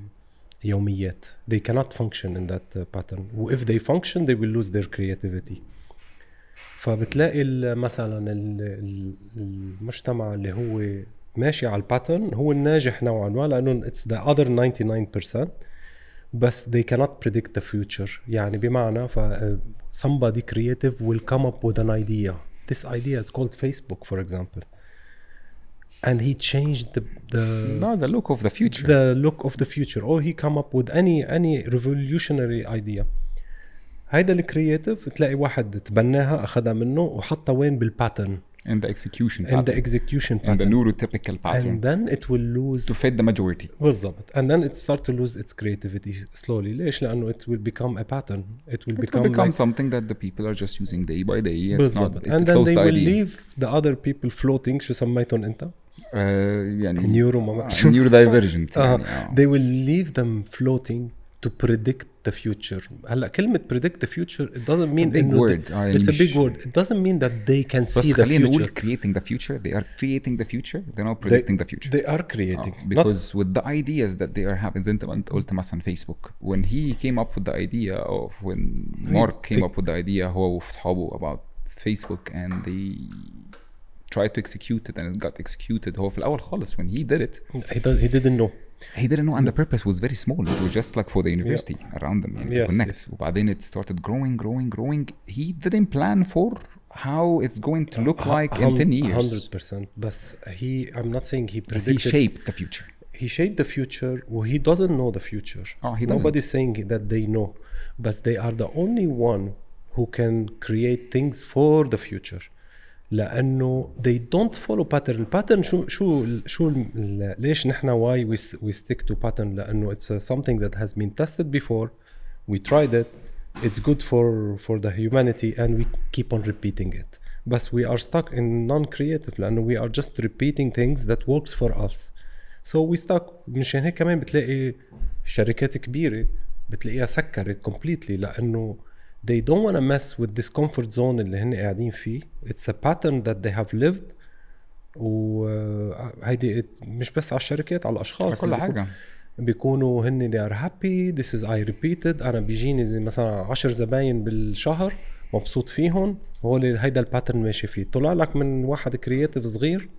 يوميات they cannot function in that uh, pattern و if they function they will lose their creativity فبتلاقي مثلا ال- ال- المجتمع اللي هو ماشي على الباترن هو الناجح نوعا ما لأنه it's the other 99% بس they cannot predict the future يعني بمعنى ف uh, somebody creative will come up with an idea this idea is called Facebook for example and he changed the, the no the look of the future the look of the future or he come up with any any revolutionary idea هيدا الكرياتيف تلاقي واحد تبناها اخذها منه وحطها وين بالباترن in the execution in the pattern execution in the pattern neurotypical pattern and then it will lose to fit the majority بالضبط and then it start to lose its creativity slowly ليش لانه it will become a pattern it will it become, will become like something that the people are just using day by day it's not بالضبط it and then close they the will idea leave the other people floating شو سميتهم انت آه، يعني نيورو ما آه، بعرف شو. neurodivergent آه. يعني آه. they will leave them floating to predict the future هلا كلمة predict the future it doesn't mean It's a big إنه word. آه، يعني it's a مش- big word it doesn't mean that they can بس see the خلينا future نقول creating the future they are creating the future they're not predicting the future they are creating آه، not because with the ideas that they are having زي انت ما انت قلت مثلا فيسبوك when he came up with the idea of when Mark came they- up with the idea هو واصحابه about Facebook and they tried to execute it and it got executed هو في الاول خالص when he did it he, does, he didn't know he didn't know and the purpose was very small it was just like for the university around them يعني Yes, to connect yes. وبعدين it started growing growing growing he didn't plan for how it's going to look like in 10 years 100% بس he I'm not saying he But he predicted shaped the future he shaped the future well, he doesn't know the future Oh, he doesn't. nobody's saying that they know but they are the only one who can create things for the future لانه they don't follow pattern pattern شو شو شو ال- ليش نحن why we, s- we stick to pattern لانه it's uh, something that has been tested before we tried it it's good for for the humanity and we keep on repeating it بس we are stuck in non-creative لانه we are just repeating things that works for us so we stuck مشان هيك كمان بتلاقي شركات كبيره بتلاقيها سكرت completely لانه they don't want to mess with this comfort zone اللي هن قاعدين فيه. It's a pattern that they have lived. وهيدي مش بس على الشركات على الأشخاص. على كل حاجة. بيكونوا هن they are happy. This is I repeated. أنا بيجيني زي مثلا 10 زباين بالشهر مبسوط فيهم. هو هيدا الباترن ماشي فيه. طلع لك من واحد كرياتيف صغير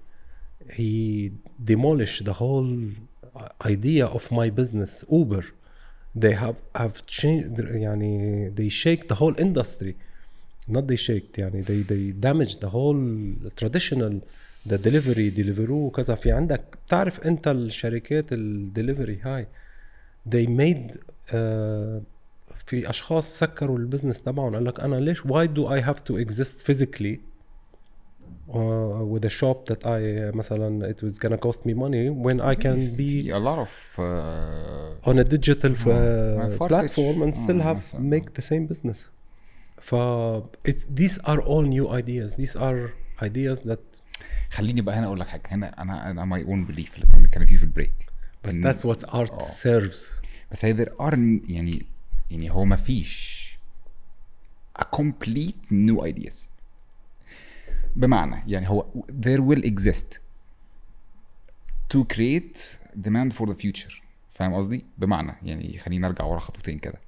he demolish the whole idea of my business. Uber. They have have changed يعني they shake the whole industry not they shaked يعني they they damaged the whole traditional the delivery deliveroo وكذا في عندك بتعرف انت الشركات الدليفري هاي they made uh, في اشخاص سكروا البزنس تبعهم قال لك أنا ليش why do I have to exist physically uh, with a shop that I مثلا it was gonna cost me money when I can be a lot of uh, on a digital uh, my Farfetch. platform and still Mm, have مثلاً. make the same business. ف it, these are all new ideas. These are ideas that خليني بقى هنا اقول لك حاجه هنا انا انا ماي اون بليف اللي كنا بنتكلم فيه في البريك but إن- that's what art آه. serves. بس هي there are يعني يعني هو ما فيش a complete new ideas بمعنى يعني هو there will exist to create demand for the future فاهم قصدي؟ بمعنى يعني خلينا نرجع ورا خطوتين كده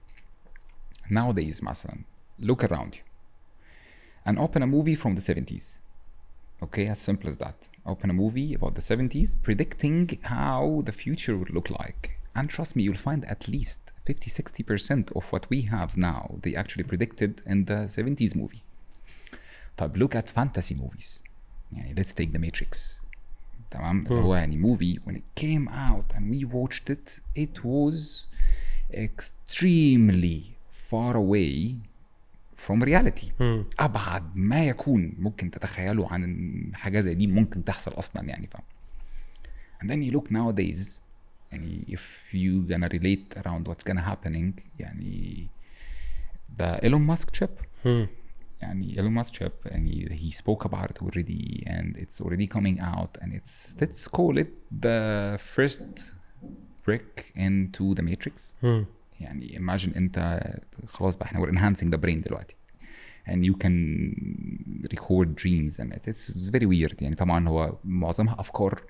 nowadays مثلا look around you and open a movie from the 70s okay as simple as that open a movie about the 70s predicting how the future would look like and trust me you'll find at least 50 60% of what we have now they actually predicted in the 70s movie طب look at fantasy movies يعني let's take the matrix تمام اللي هو يعني movie when it came out and we watched it it was extremely far away from reality ابعد ما يكون ممكن تتخيله عن حاجة زي دي ممكن تحصل أصلا يعني فاهم and then you look nowadays يعني if you gonna relate around what's gonna happening يعني the Elon Musk chip يعني Elon Musk chip يعني he spoke about it already and it's already coming out and it's let's call it the first brick into the matrix يعني imagine انت خلاص بقى احنا we're enhancing the brain دلوقتي and you can record dreams and it's, it's very weird يعني طبعا هو معظمها افكار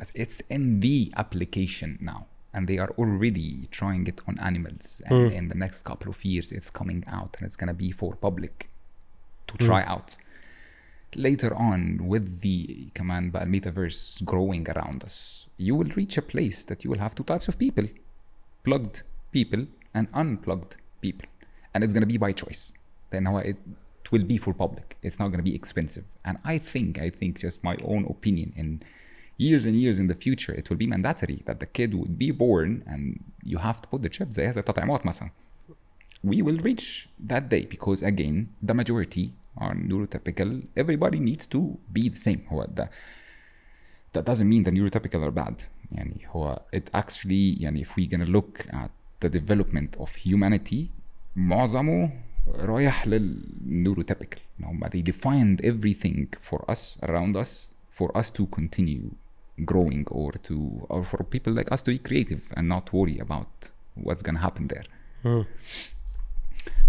بس it's in the application now and they are already trying it on animals. And mm. in the next couple of years it's coming out and it's going to be for public to hmm. try mm. out. Later on with the command by metaverse growing around us you will reach a place that you will have two types of people plugged people and unplugged people. And it's going to be by choice. Then how it will be for public. It's not going to be expensive. And i think i think just my own opinion in years and years in the future it will be mandatory that the kid would be born and you have to put the chip زي هذا التطعيمات مثلا we will reach that day because again the majority are neurotypical everybody needs to be the same هو ده that doesn't mean the neurotypical are bad يعني هو it actually يعني if we gonna look at the development of humanity معظمه رايح للنeurotypical إن هم they defined everything for us around us for us to continue growing or to or for people like us to be creative and not worry about what's gonna happen there.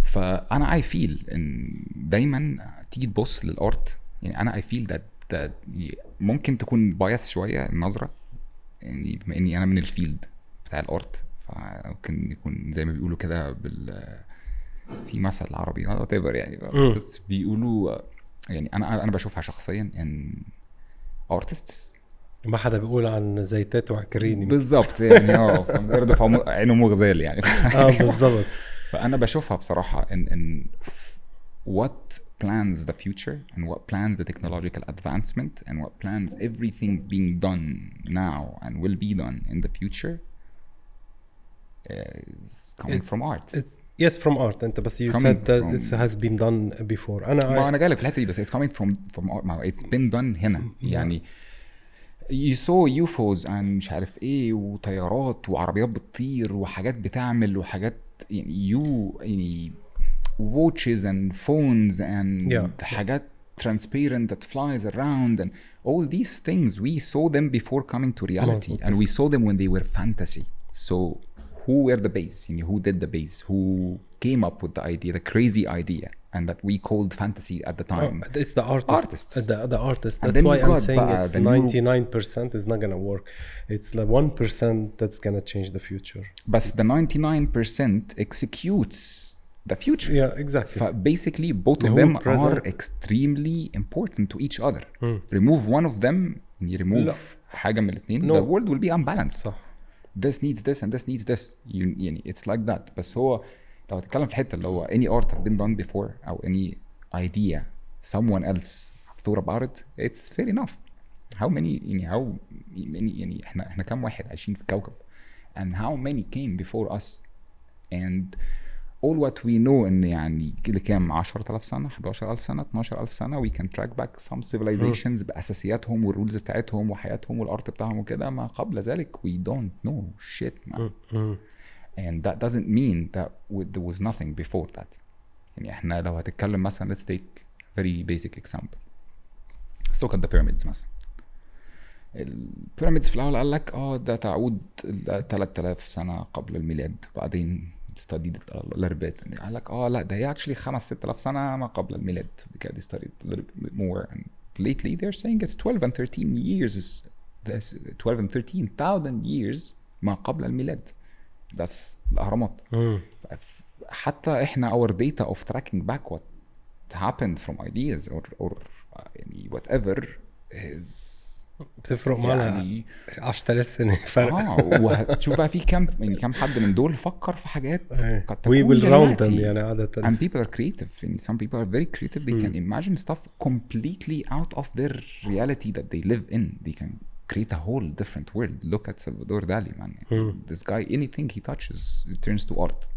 فانا اي فيل إن دايما تيجي تبص للارت يعني أنا اي فيل that that ممكن تكون بايس شوية النظرة يعني بما إني أنا من الفيلد بتاع الارت فممكن يكون زي ما بيقولوا كده بال في مثل عربي وات ايفر يعني بس بيقولوا يعني أنا أنا بشوفها شخصيا إن ارتست ما حدا بيقول عن زيتات وعكريني بالظبط يعني آه فاهم؟ يرضف عمو- عينه مغزال يعني آه بالضبط فانا بشوفها بصراحه ان ان what plans the future and what plans the technological advancement and what plans everything being done now and will be done in the future is coming It's- from art It's yes from art انت بس you said that it has been done before أنا ما I, أنا جاي لك في الحته دي بس it's coming from from art ما it's been done هنا يعني saw UFOs and مش عارف إيه وطيارات وعربيات بتطير وحاجات بتعمل وحاجات يعني you يعني watches and phones and Yeah. حاجات transparent that flies around and all these things we saw them before coming to reality and we saw them when they were fantasy so who were the base يعني who did the base who came up with the idea the crazy idea and that we called fantasy at the time Oh, it's the artist Artists. the, the artist And that's then why you I'm got saying بقى it's the new- 99% is not gonna work it's the 1% that's gonna change the future But the 99% executes the future. yeah exactly Basically, both of The them whole are present. extremely important to each other. Remove one of them, and you remove لا. حاجه من الاثنين No. the world will be unbalanced صح this needs this and this needs this you, يعني it's like that بس هو لو هتتكلم في الحته اللي هو any art have been done before او any idea someone else have thought about it it's fair enough how many يعني how many يعني احنا احنا كام واحد عايشين في الكوكب and how many came before us and all what we know ان يعني اللي كام 10000 سنه 11000 سنه 12000 سنه we can track back some civilizations باساسياتهم والرولز بتاعتهم وحياتهم والارت بتاعهم وكده ما قبل ذلك we don't know shit man مم. and that doesn't mean that there was nothing before that يعني إحنا لو هتتكلم مثلا let's take a very basic example let's look at the pyramids مثلا البيراميدز في الأول قال لك آه ده تعود ل 3000 سنه قبل الميلاد بعدين studied it a little bit قال لك آه لا ده هي actually 5 6000 سنه ما قبل الميلاد because they studied a little bit more and lately they're saying it's 12 and 13 years that's 12 and 13,000 years ما قبل الميلاد that's الاهرامات. حتى إحنا our data of tracking back what happened from ideas or or uh, يعني whatever is بتفرق معنا يعني 10000 سنه فرق آه وهتشوف بقى في كام يعني كام حد من دول فكر في حاجات إيه. قد them دلوقتي. يعني عادة and people are creative يعني some people are very creative they can imagine stuff completely out of their reality that they live in they can create a whole different world look at Salvador Dali man this guy anything he touches it turns to art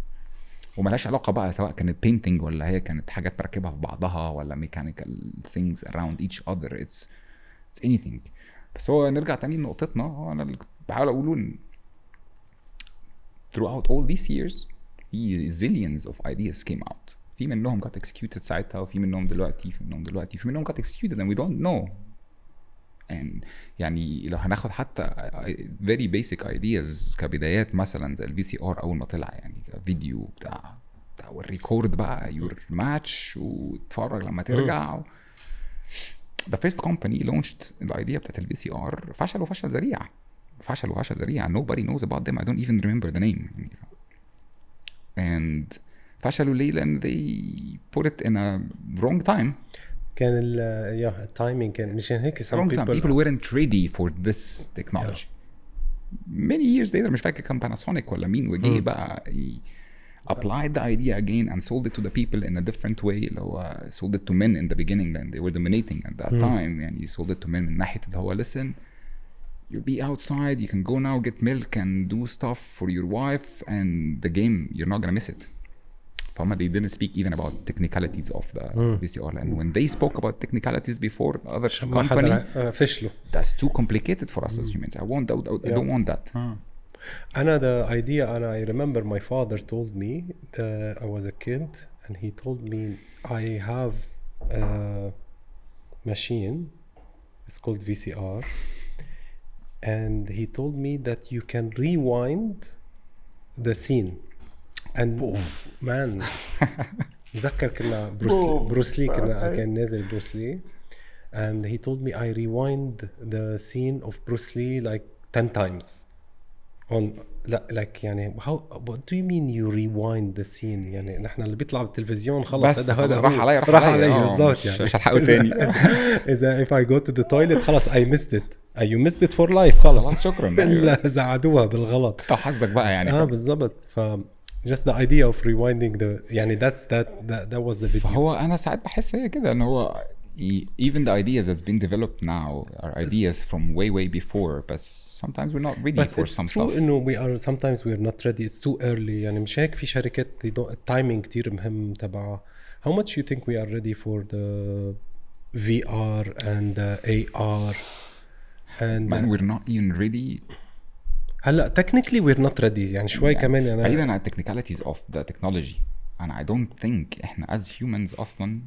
وملهاش علاقة بقى سواء كانت painting ولا هي كانت حاجات مركبها في بعضها ولا mechanical things around each other it's it's anything بس هو نرجع تاني لنقطتنا. هو أنا اللي بحاول أقوله إن throughout all these years في zillions of ideas came out. في منهم got executed ساعتها وفي منهم دلوقتي في منهم دلوقتي في منهم got executed and we don't know. And يعني لو هناخد حتى very basic ideas كبدايات مثلا زي الفي سي ار أول ما طلع يعني فيديو بتاع بتاع والريكورد بقى يور ماتش وتتفرج لما ترجع. و... the first company launched the idea بتاعت الفي سي ار فشل وفشل ذريع فشل وفشل ذريع nobody knows about them I don't even remember the name and فشلوا ليه لان they put it in a wrong time كان ال يا التايمينج كان مشان هيك some wrong time people, people weren't ready for this technology many years later مش فاكر كان باناسونيك ولا مين وجه بقى ي- applied the idea again and sold it to the people in a different way اللي هو sold it to men in the beginning and they were dominating at that time يعني sold it to men من ناحية اللي هو listen you'll be outside you can go now get milk and do stuff for your wife and the game you're not gonna miss it فهم they didn't speak even about technicalities of the VCR and when they spoke about technicalities before the other ما company حدا آه، فشلوا that's too complicated for us as humans I want that I don't want that انا the idea انا I remember my father told me uh, I was a kid and he told me I have a machine it's called VCR and he told me that you can rewind the scene and man تذكر كنا بروس بروس لي كنا كان نازل بروس لي and he told me I rewind the scene of Bruce Lee like 10 times On لا like يعني how what do you mean you rewind the scene يعني نحن اللي بيطلع بالتلفزيون خلص بس هذا هذا راح. علي راح راح علي. علي آه، بالضبط يعني. مش هلحقه تاني. [laughs] إذا if I go to the toilet خلص I missed it. Uh, you missed it for life خلص. خلاص شكرا. [laughs] إلا زعدوها بالغلط. طب حظك بقى يعني. آه بالضبط. ف just the idea of rewinding the يعني that's that that, that was the video. فهو أنا ساعات بحس هي كده ان هو even the ideas that's been developed now are ideas from way way before but sometimes we're not ready بس for it's some true stuff انه we are sometimes we're not ready it's too early يعني مش هيك في شركات they don't- التايمينج كتير مهم تبعها how much you think we are ready for the VR and the AR and man we're not even ready هلا technically we're not ready يعني شوي يعني كمان انا بعيدا عن technicalities of the technology and I don't think احنا as humans اصلا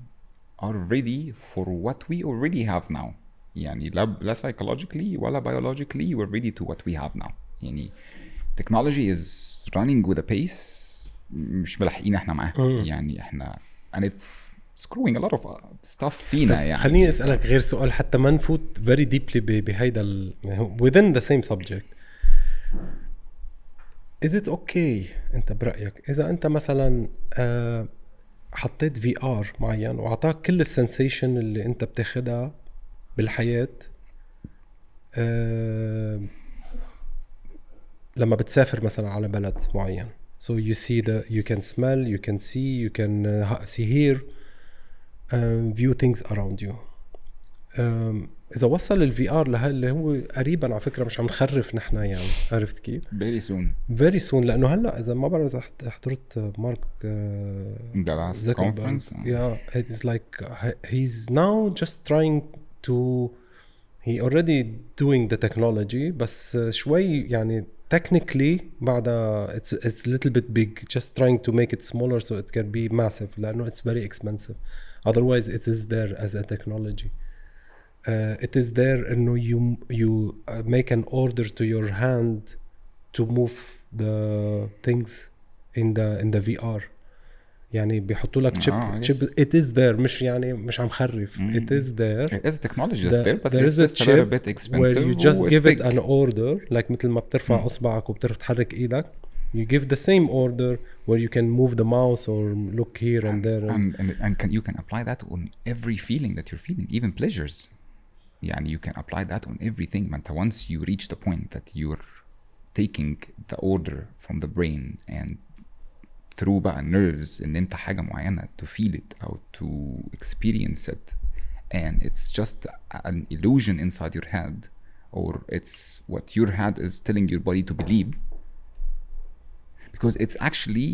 are ready for what we already have now يعني لا لا psychologically ولا biologically we're ready to what we have now يعني technology is running with a pace مش ملاحقين احنا معاه يعني احنا and it's screwing a lot of stuff فينا يعني خليني اسالك غير سؤال حتى ما نفوت very deeply ب- بهيدا ال within the same subject is it okay انت برايك اذا انت مثلا آه، حطيت في ار معين وأعطاك كل السنسيشن اللي أنت بتاخدها بالحياة آه لما بتسافر مثلا على بلد معين. So you see the you can smell you can see you can uh, see hear um, view things around you. Um, إذا وصل الفي ار اللي هو قريبا على فكرة مش عم نخرف نحن يعني عرفت كيف؟ فيري سون فيري سون لأنه هلأ إذا ما بعرف إذا حضرت مارك ذا كونفرنس يا اتس لايك هي از ناو جاست تراينج تو هي اوريدي دوينج ذا تكنولوجي بس شوي يعني تكنيكلي بعدها اتس اتس ليتل بيت بيج جاست تراينج تو ميك ات سمولر سو ات كان بي ماسيف لأنه اتس فيري اكسبنسيف اذروايز اتس ذير از ا تكنولوجي uh, it is there انه you you uh, make an order to your hand to move the things in the in the VR يعني بيحطوا لك chip آه، yes. chip it is there مش يعني مش عم خرف Mm. it is there it is technology is The- there but there it's is a just a little chip bit expensive where you just و it's give it big. an order like مثل ما بترفع Mm. اصبعك وبتحرك ايدك you give the same order where you can move the mouse or look here and there and, and, and, and can, you can apply that on every feeling that you're feeling even pleasures يعني you can apply that on everything ما انت once you reach the point that you're taking the order from the brain and through بقى nerves ان انت حاجة معينة to feel it او to experience it and it's just an illusion inside your head or it's what your head is telling your body to believe because it's actually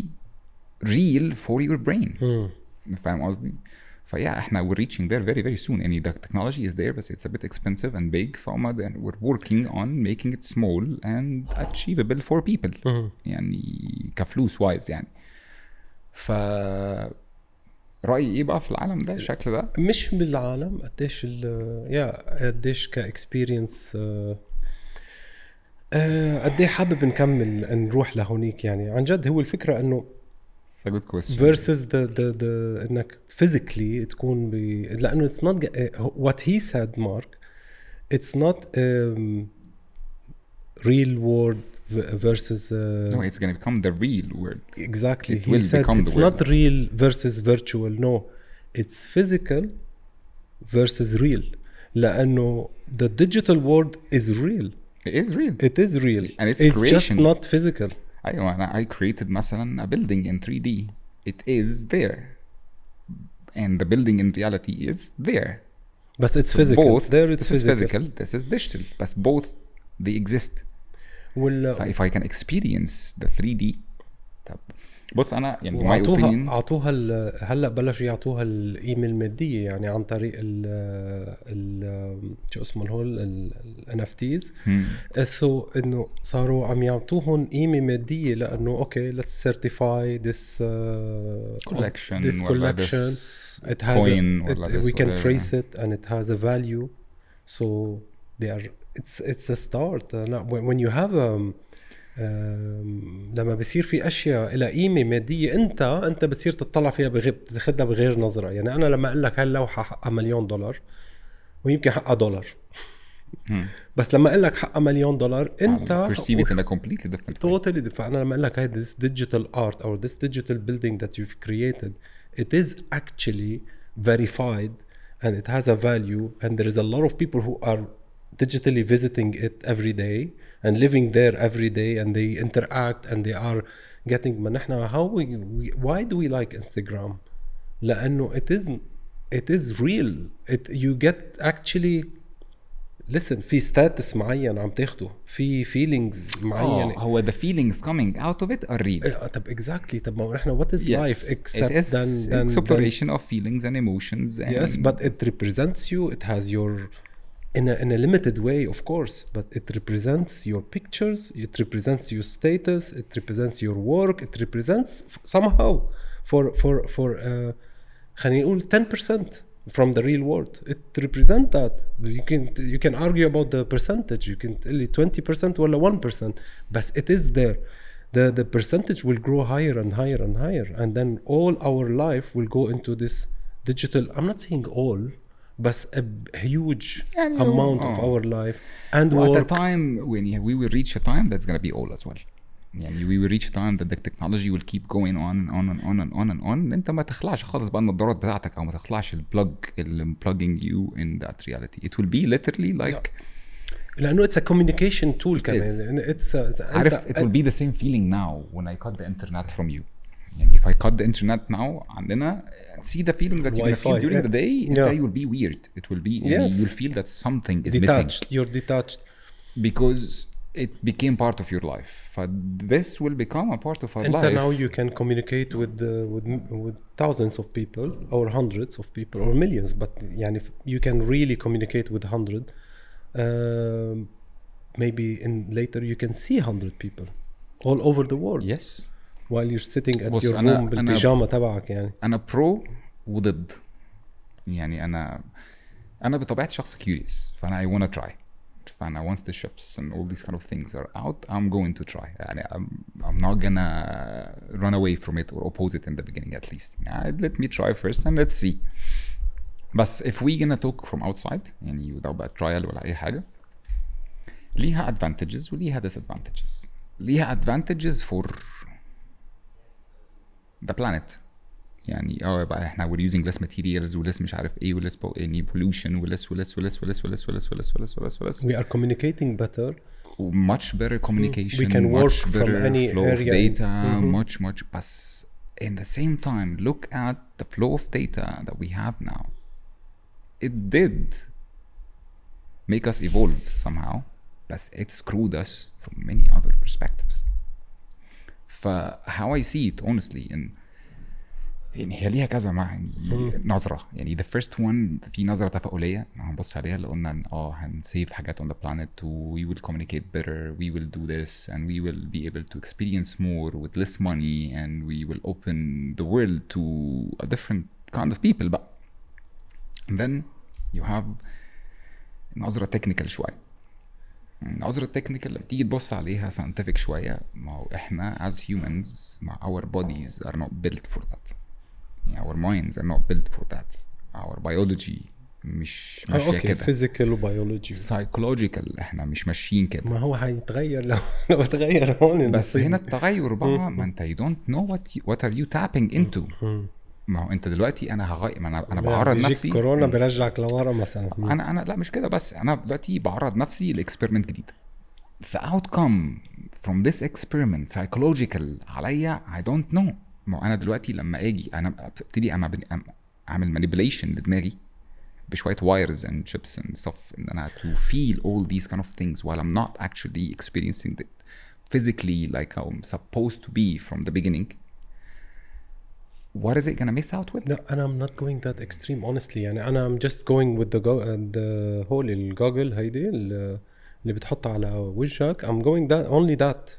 real for your brain Hmm. فاهم قصدي؟ فيا إحنا we're reaching there very very soon. يعني the technology is there but it's a bit expensive and big. فهم we're working on making it small and achievable for people. مم. يعني كفلوس وايز يعني. ف رأيي إيه بقى في العالم ده الشكل ده؟ مش بالعالم قديش ال يا قديش كاكسبيرينس قد إيه حابب نكمل نروح لهونيك يعني. عن جد هو الفكرة إنه a good question versus the the the انك physically تكون ب لانه it's not what he said Mark it's not um, real world v- versus uh, No, it's gonna become the real word exactly it he will said become the it's word. not real versus virtual no it's physical versus real لانه the digital world is real It is real it is real And it's just creation. not physical ايوه انا I created مثلا a building in 3D it is there and the building in reality is there but it's So physical both there it's this is physical, physical this is digital but both they exist وال ف if I can experience the 3D طب بص أنا يعني وعطوها opinion اعطوها هلأ بلشوا يعطوها القيمه الماديه يعني عن طريق ال ال شو اسمه هول الان اف تيز. سو إنه صاروا عم يعطوهم قيمه مادية لأنه أوكي ليتس سيرتيفاي ذس it has a, it, we can whatever. trace it and it has a value so they are it's it's a start أنا- when when you have um, um, لما بصير في أشياء إلى قيمة مادية أنت أنت بتصير تطلع فيها بغير تاخذها بغير نظرة. يعني أنا لما أقول لك هاللوحه حقها مليون دولار ويمكن حقها دولار. بس لما أقول لك حقها مليون دولار أنت بيرسيف ات ان توتالي فأنا لما أقول لك هاي ذيس ديجيتال ارت أو ذيس ديجيتال بيلدينج ذات يوف كرييتد ات از اكشلي فيريفايد and it has a value and there is a lot of people who are digitally visiting it every day and living there every day and they interact and they are getting ما نحن how we, we why do we like Instagram لانه it is it is real it you get actually listen في status معين عم تاخده في feelings معينه اه هو the feelings coming out of it are real إيه، طب exactly طب ما نحن what is yes life it except is than, than, than exploration of feelings and emotions and yes but it represents you it has your in a, in a limited way of course but it represents your pictures it represents your status it represents your work it represents f- somehow for for for uh, خلينا نقول 10% from the real world it represent that you can you can argue about the percentage you can tell لي 20% ولا 1% but it is there the the percentage will grow higher and higher and higher and then all our life will go into this digital i'm not saying all but a b- huge يعني amount of آه. our life and Well, at a work time when yeah, we will reach a time that's going to be all as well يعني we will reach a time that the technology will keep going on and on and on and on and on انت ما تخلعش خالص بقى النظارات بتاعتك او ما تخلعش البلج اللي plugging you in that reality it will be literally like لانه اتس communication tool كمان اتس عارف it will be the same feeling now when I cut the internet from you يعني if I cut the internet now عندنا see the feelings that you're gonna feel Wi-Fi, during the day yeah. yeah. will be weird it will be يعني Yes. you'll feel that something is missing detached you're detached because it became part of your life but this will become a part of our انت life now you can communicate with uh, with with thousands of people or hundreds of people or millions but يعني you can really communicate with hundred um, maybe in later you can see hundred people all over the world yes while you're sitting at your room بالبيجامه تبعك يعني أنا برو وضد يعني أنا أنا بطبيعتي شخص كيوريوس فانا I wanna try فانا once the ships and all these kind of things are out I'm going to try يعني I'm, I'm not gonna run away from it or oppose it in the beginning at least يعني let me try first and let's see بس if we gonna talk from outside يعني without بقى trial ولا اي حاجة ليها advantages وليها disadvantages ليها advantages for the planet يعني اه بقى احنا we're using less materials ولس مش عارف ايه ولس po- يعني pollution ولس ولس ولس ولس ولس ولس ولس ولس ولس ولس we are communicating better much better communication We can work much from better any flow of area. data Mhm. much much بس in the same time look at the flow of data that we have now it did make us evolve somehow but it screwed us from many other perspectives فهاو اي سي ات اونستلي ان يعني هي ليها كذا معنى نظره يعني ذا فيرست وان في نظره تفاؤليه هنبص عليها اللي قلنا ان اه هنسيف حاجات اون ذا بلانيت وي ويل كوميونيكيت بيتر وي ويل دو ذس اند وي ويل بي ايبل تو اكسبيرينس مور وذ ليس ماني اند وي ويل اوبن ذا وورلد تو ا ديفرنت كايند اوف بيبل بقى and then you have نظره تكنيكال شويه العذر التكنيكال لما تيجي تبص عليها ساينتفك شوية ما هو إحنا از هيومنز مع اور بوديز ار نوت بيلت فور ذات اور مايندز ار نوت بيلت فور ذات اور بيولوجي مش آه، ماشية أوكي. فيزيكال وبيولوجي سايكولوجيكال إحنا مش ماشيين كده. ما هو هيتغير لو [laughs] تغير هون بس هنا التغير بقى ما أنت يو دونت نو وات ار يو تابينج انتو ما هو انت دلوقتي أنا هغير ما أنا أنا بعرض نفسي كورونا بيرجعك لورا مثلا. أنا أنا لا مش كده بس أنا دلوقتي بعرض نفسي لاكسبيرمنت جديد the outcome from this experiment psychological عليا I don't know ما هو أنا دلوقتي لما أجي أنا ابتدي اعمل manipulation لدماغي بشويه wires and chips and stuff ان أنا to feel all these kind of things while I'm not actually experiencing it physically like I'm supposed to be from the beginning what is it gonna miss out with? لا انا I'm not going that extreme honestly يعني انا I'm just going with the, go the whole الجوجل هيدي ال- اللي بتحطها على وجهك I'm going that only that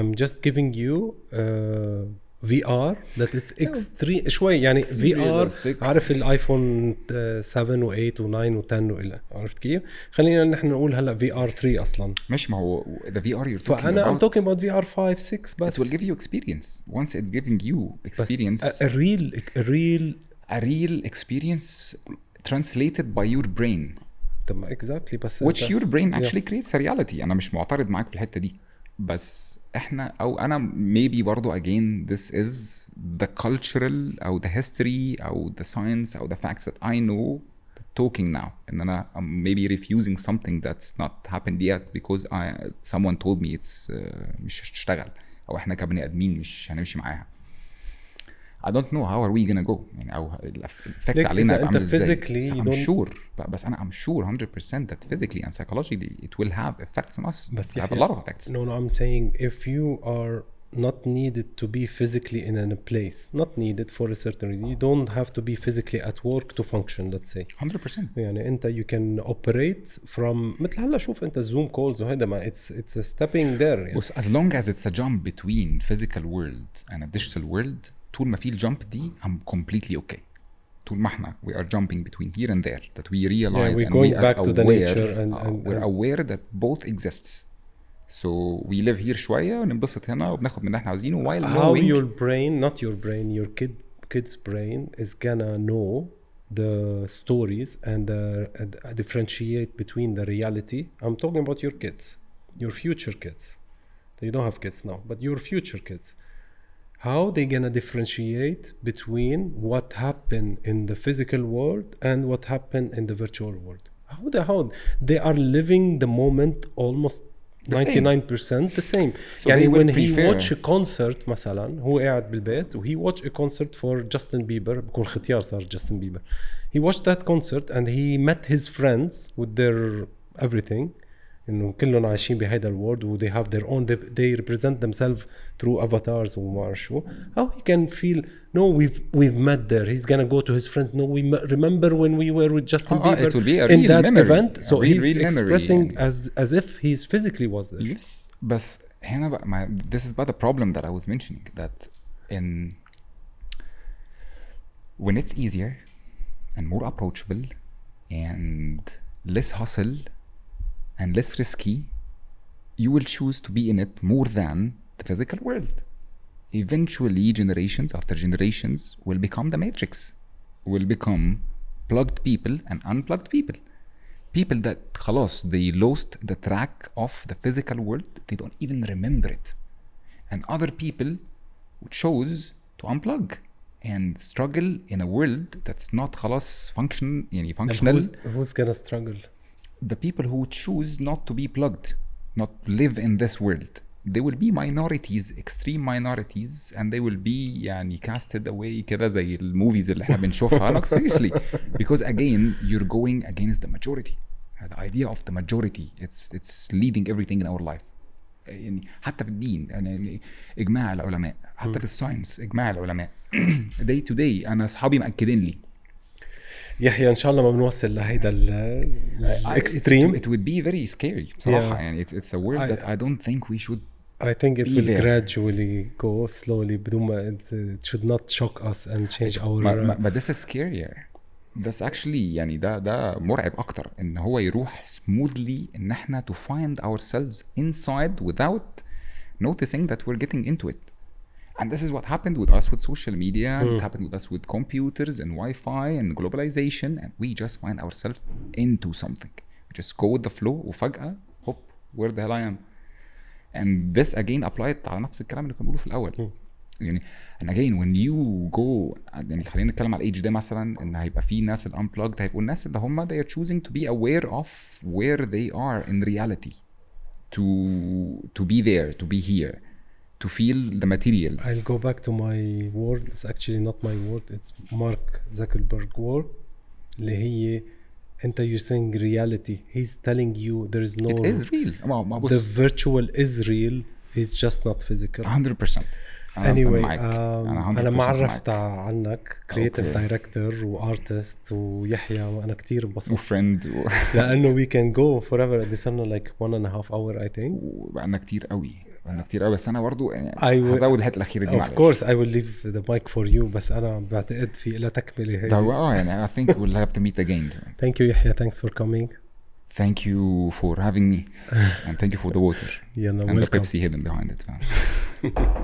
I'm just giving you uh, في ار ذات اكستريم شوي يعني في ار عارف الايفون 7 و8 و9 و10 والى عرفت كيف؟ خلينا نحن نقول هلا في ار 3 أصلا. مش ما هو ذا في ار يور فأنا ام توكينج اباوت في ار 5 6 بس. ات ويل جيف يو اكسبيرينس ونس ات جيفينج يو اكسبيرينس الريل الريل ريل اكسبيرينس ترانسليتد باي يور برين طب ما اكزاكتلي بس ويتش يور برين اكشلي كريتس a أنا مش معترض معاك في الحتة دي. بس احنا او انا maybe برضو again this is the cultural او the history او the science او the facts that I know talking now ان انا I'm maybe refusing something that's not happened yet because I someone told me it's uh, مش هتشتغل او احنا كبني ادمين مش هنمشي معاها I don't know how are we gonna go يعني او الافكت ليك علينا إذا هيبقى أنت عامل ازاي physically بس you I'm don't- sure ب- بس انا I'm sure 100% that physically and psychologically it will have effects on us بس it have a يحيى- lot of effects No, no, I'm saying if you are not needed to be physically in a place, not needed for a certain reason, you don't have to be physically at work to function, let's say. 100% يعني انت you can operate from مثل هلا شوف انت زوم كولز وهذا ما it's it's a stepping there يعني. بص as long as it's a jump between physical world and a digital world طول ما في الجump دي I'm completely okay طول ما احنا we are jumping between here and there that we realize we're and going we back are to the aware nature and- uh, and- we're and- aware that both exists so we live here شوية وننبسط هنا وبناخد من اللي احنا عاوزينه while how knowing your brain not your brain your kid kid's brain is gonna know the stories and uh, and differentiate between the reality i'm talking about your kids your future kids you don't have kids now but your future kids how they gonna differentiate between what happened in the physical world and what happened in the virtual world how the how they are living the moment almost The same. 99% the same So يعني they will when he prefer- watch a concert مثلا هو قاعد بالبيت وهي watch a concert for Justin Bieber بكون ختيار صار Justin Bieber he watched that concert and he met his friends with their everything انه كلهم عايشين بهيدا الورد و they have their own they, they represent themselves through avatars وما بعرف شو how he can feel no we've we've met there he's gonna go to his friends no we m- remember when we were with Justin Ah, ah, Bieber it will be a in real that memory. event A so real- he's real memory expressing يعني. as as if he's physically was there Yes. بس هنا بقى ما this is about the problem that I was mentioning that in when it's easier and more approachable and less hustle and less risky you will choose to be in it more than the physical world eventually generations after generations will become the matrix will become plugged people and unplugged people people that خلاص they lost the track of the physical world they don't even remember it and other people who chose to unplug and struggle in a world that's not خلاص function يعني And functional who's, who's gonna struggle the people who choose not to be plugged, not live in this world, they will be minorities, extreme minorities, and they will be يعني casted away كده زي الموفيز اللي احنا بنشوفها. Like [laughs] seriously, because again you're going against the majority. The idea of the majority, it's it's leading everything in our life. يعني حتى في الدين يعني اجماع العلماء حتى في الساينس اجماع العلماء [clears throat] day to day انا اصحابي مأكدين لي يحيى ان شاء الله ما بنوصل لهيدا الاكستريم It, it would be very scary بصراحة Yeah. يعني it's, it's a word I- that I don't think we should I think it will there. gradually go slowly بدون ما it, should not shock us and change our ما, but this is scarier that's actually يعني ده ده مرعب أكتر ان هو يروح smoothly ان إحنا to find ourselves inside without noticing that we're getting into it and this is what happened with us with social media and it happened with us with computers and Wi-Fi and globalization and we just find ourselves into something we just go with the flow وفجأة hop where the hell I am and this again applied على نفس الكلام اللي كنا بنقوله في الاول يعني and again when you go يعني خلينا نتكلم على الايدج ده مثلا ان هيبقى في ناس الانبلوجد هيبقوا الناس اللي هم they are choosing to be aware of where they are in reality to to be there to be here to feel the materials I'll go back to my word it's actually not my word it's Mark Zuckerberg word اللي هي انت you're saying reality he's telling you there is no it is real ما ما the بص virtual is real is just not physical 100% أنا anyway معاك. um, انا 100% انا ما عرفت معاك. عنك كرييتيف Okay. دايركتور وارتست ويحيى وانا كثير انبسطت وفريند و... لانه we can go forever قد صرنا like one and a half hour I think وبقالنا كتير قوي إحنا كتير قوي بس أنا برضه يعني will... هزود الحتة الأخيرة دي معلش اوف كورس اي ويل ليف ذا مايك فور يو بس أنا بعتقد في لها تكملة هي ده هو آه يعني اي ثينك ويل هاف تو ميت اجين ثانك يو يحيى ثانكس فور كومينج ثانك يو فور هافينج مي اند ثانك يو فور ذا ووتر يلا ويلكم and welcome. the Pepsi hidden behind it. [laughs]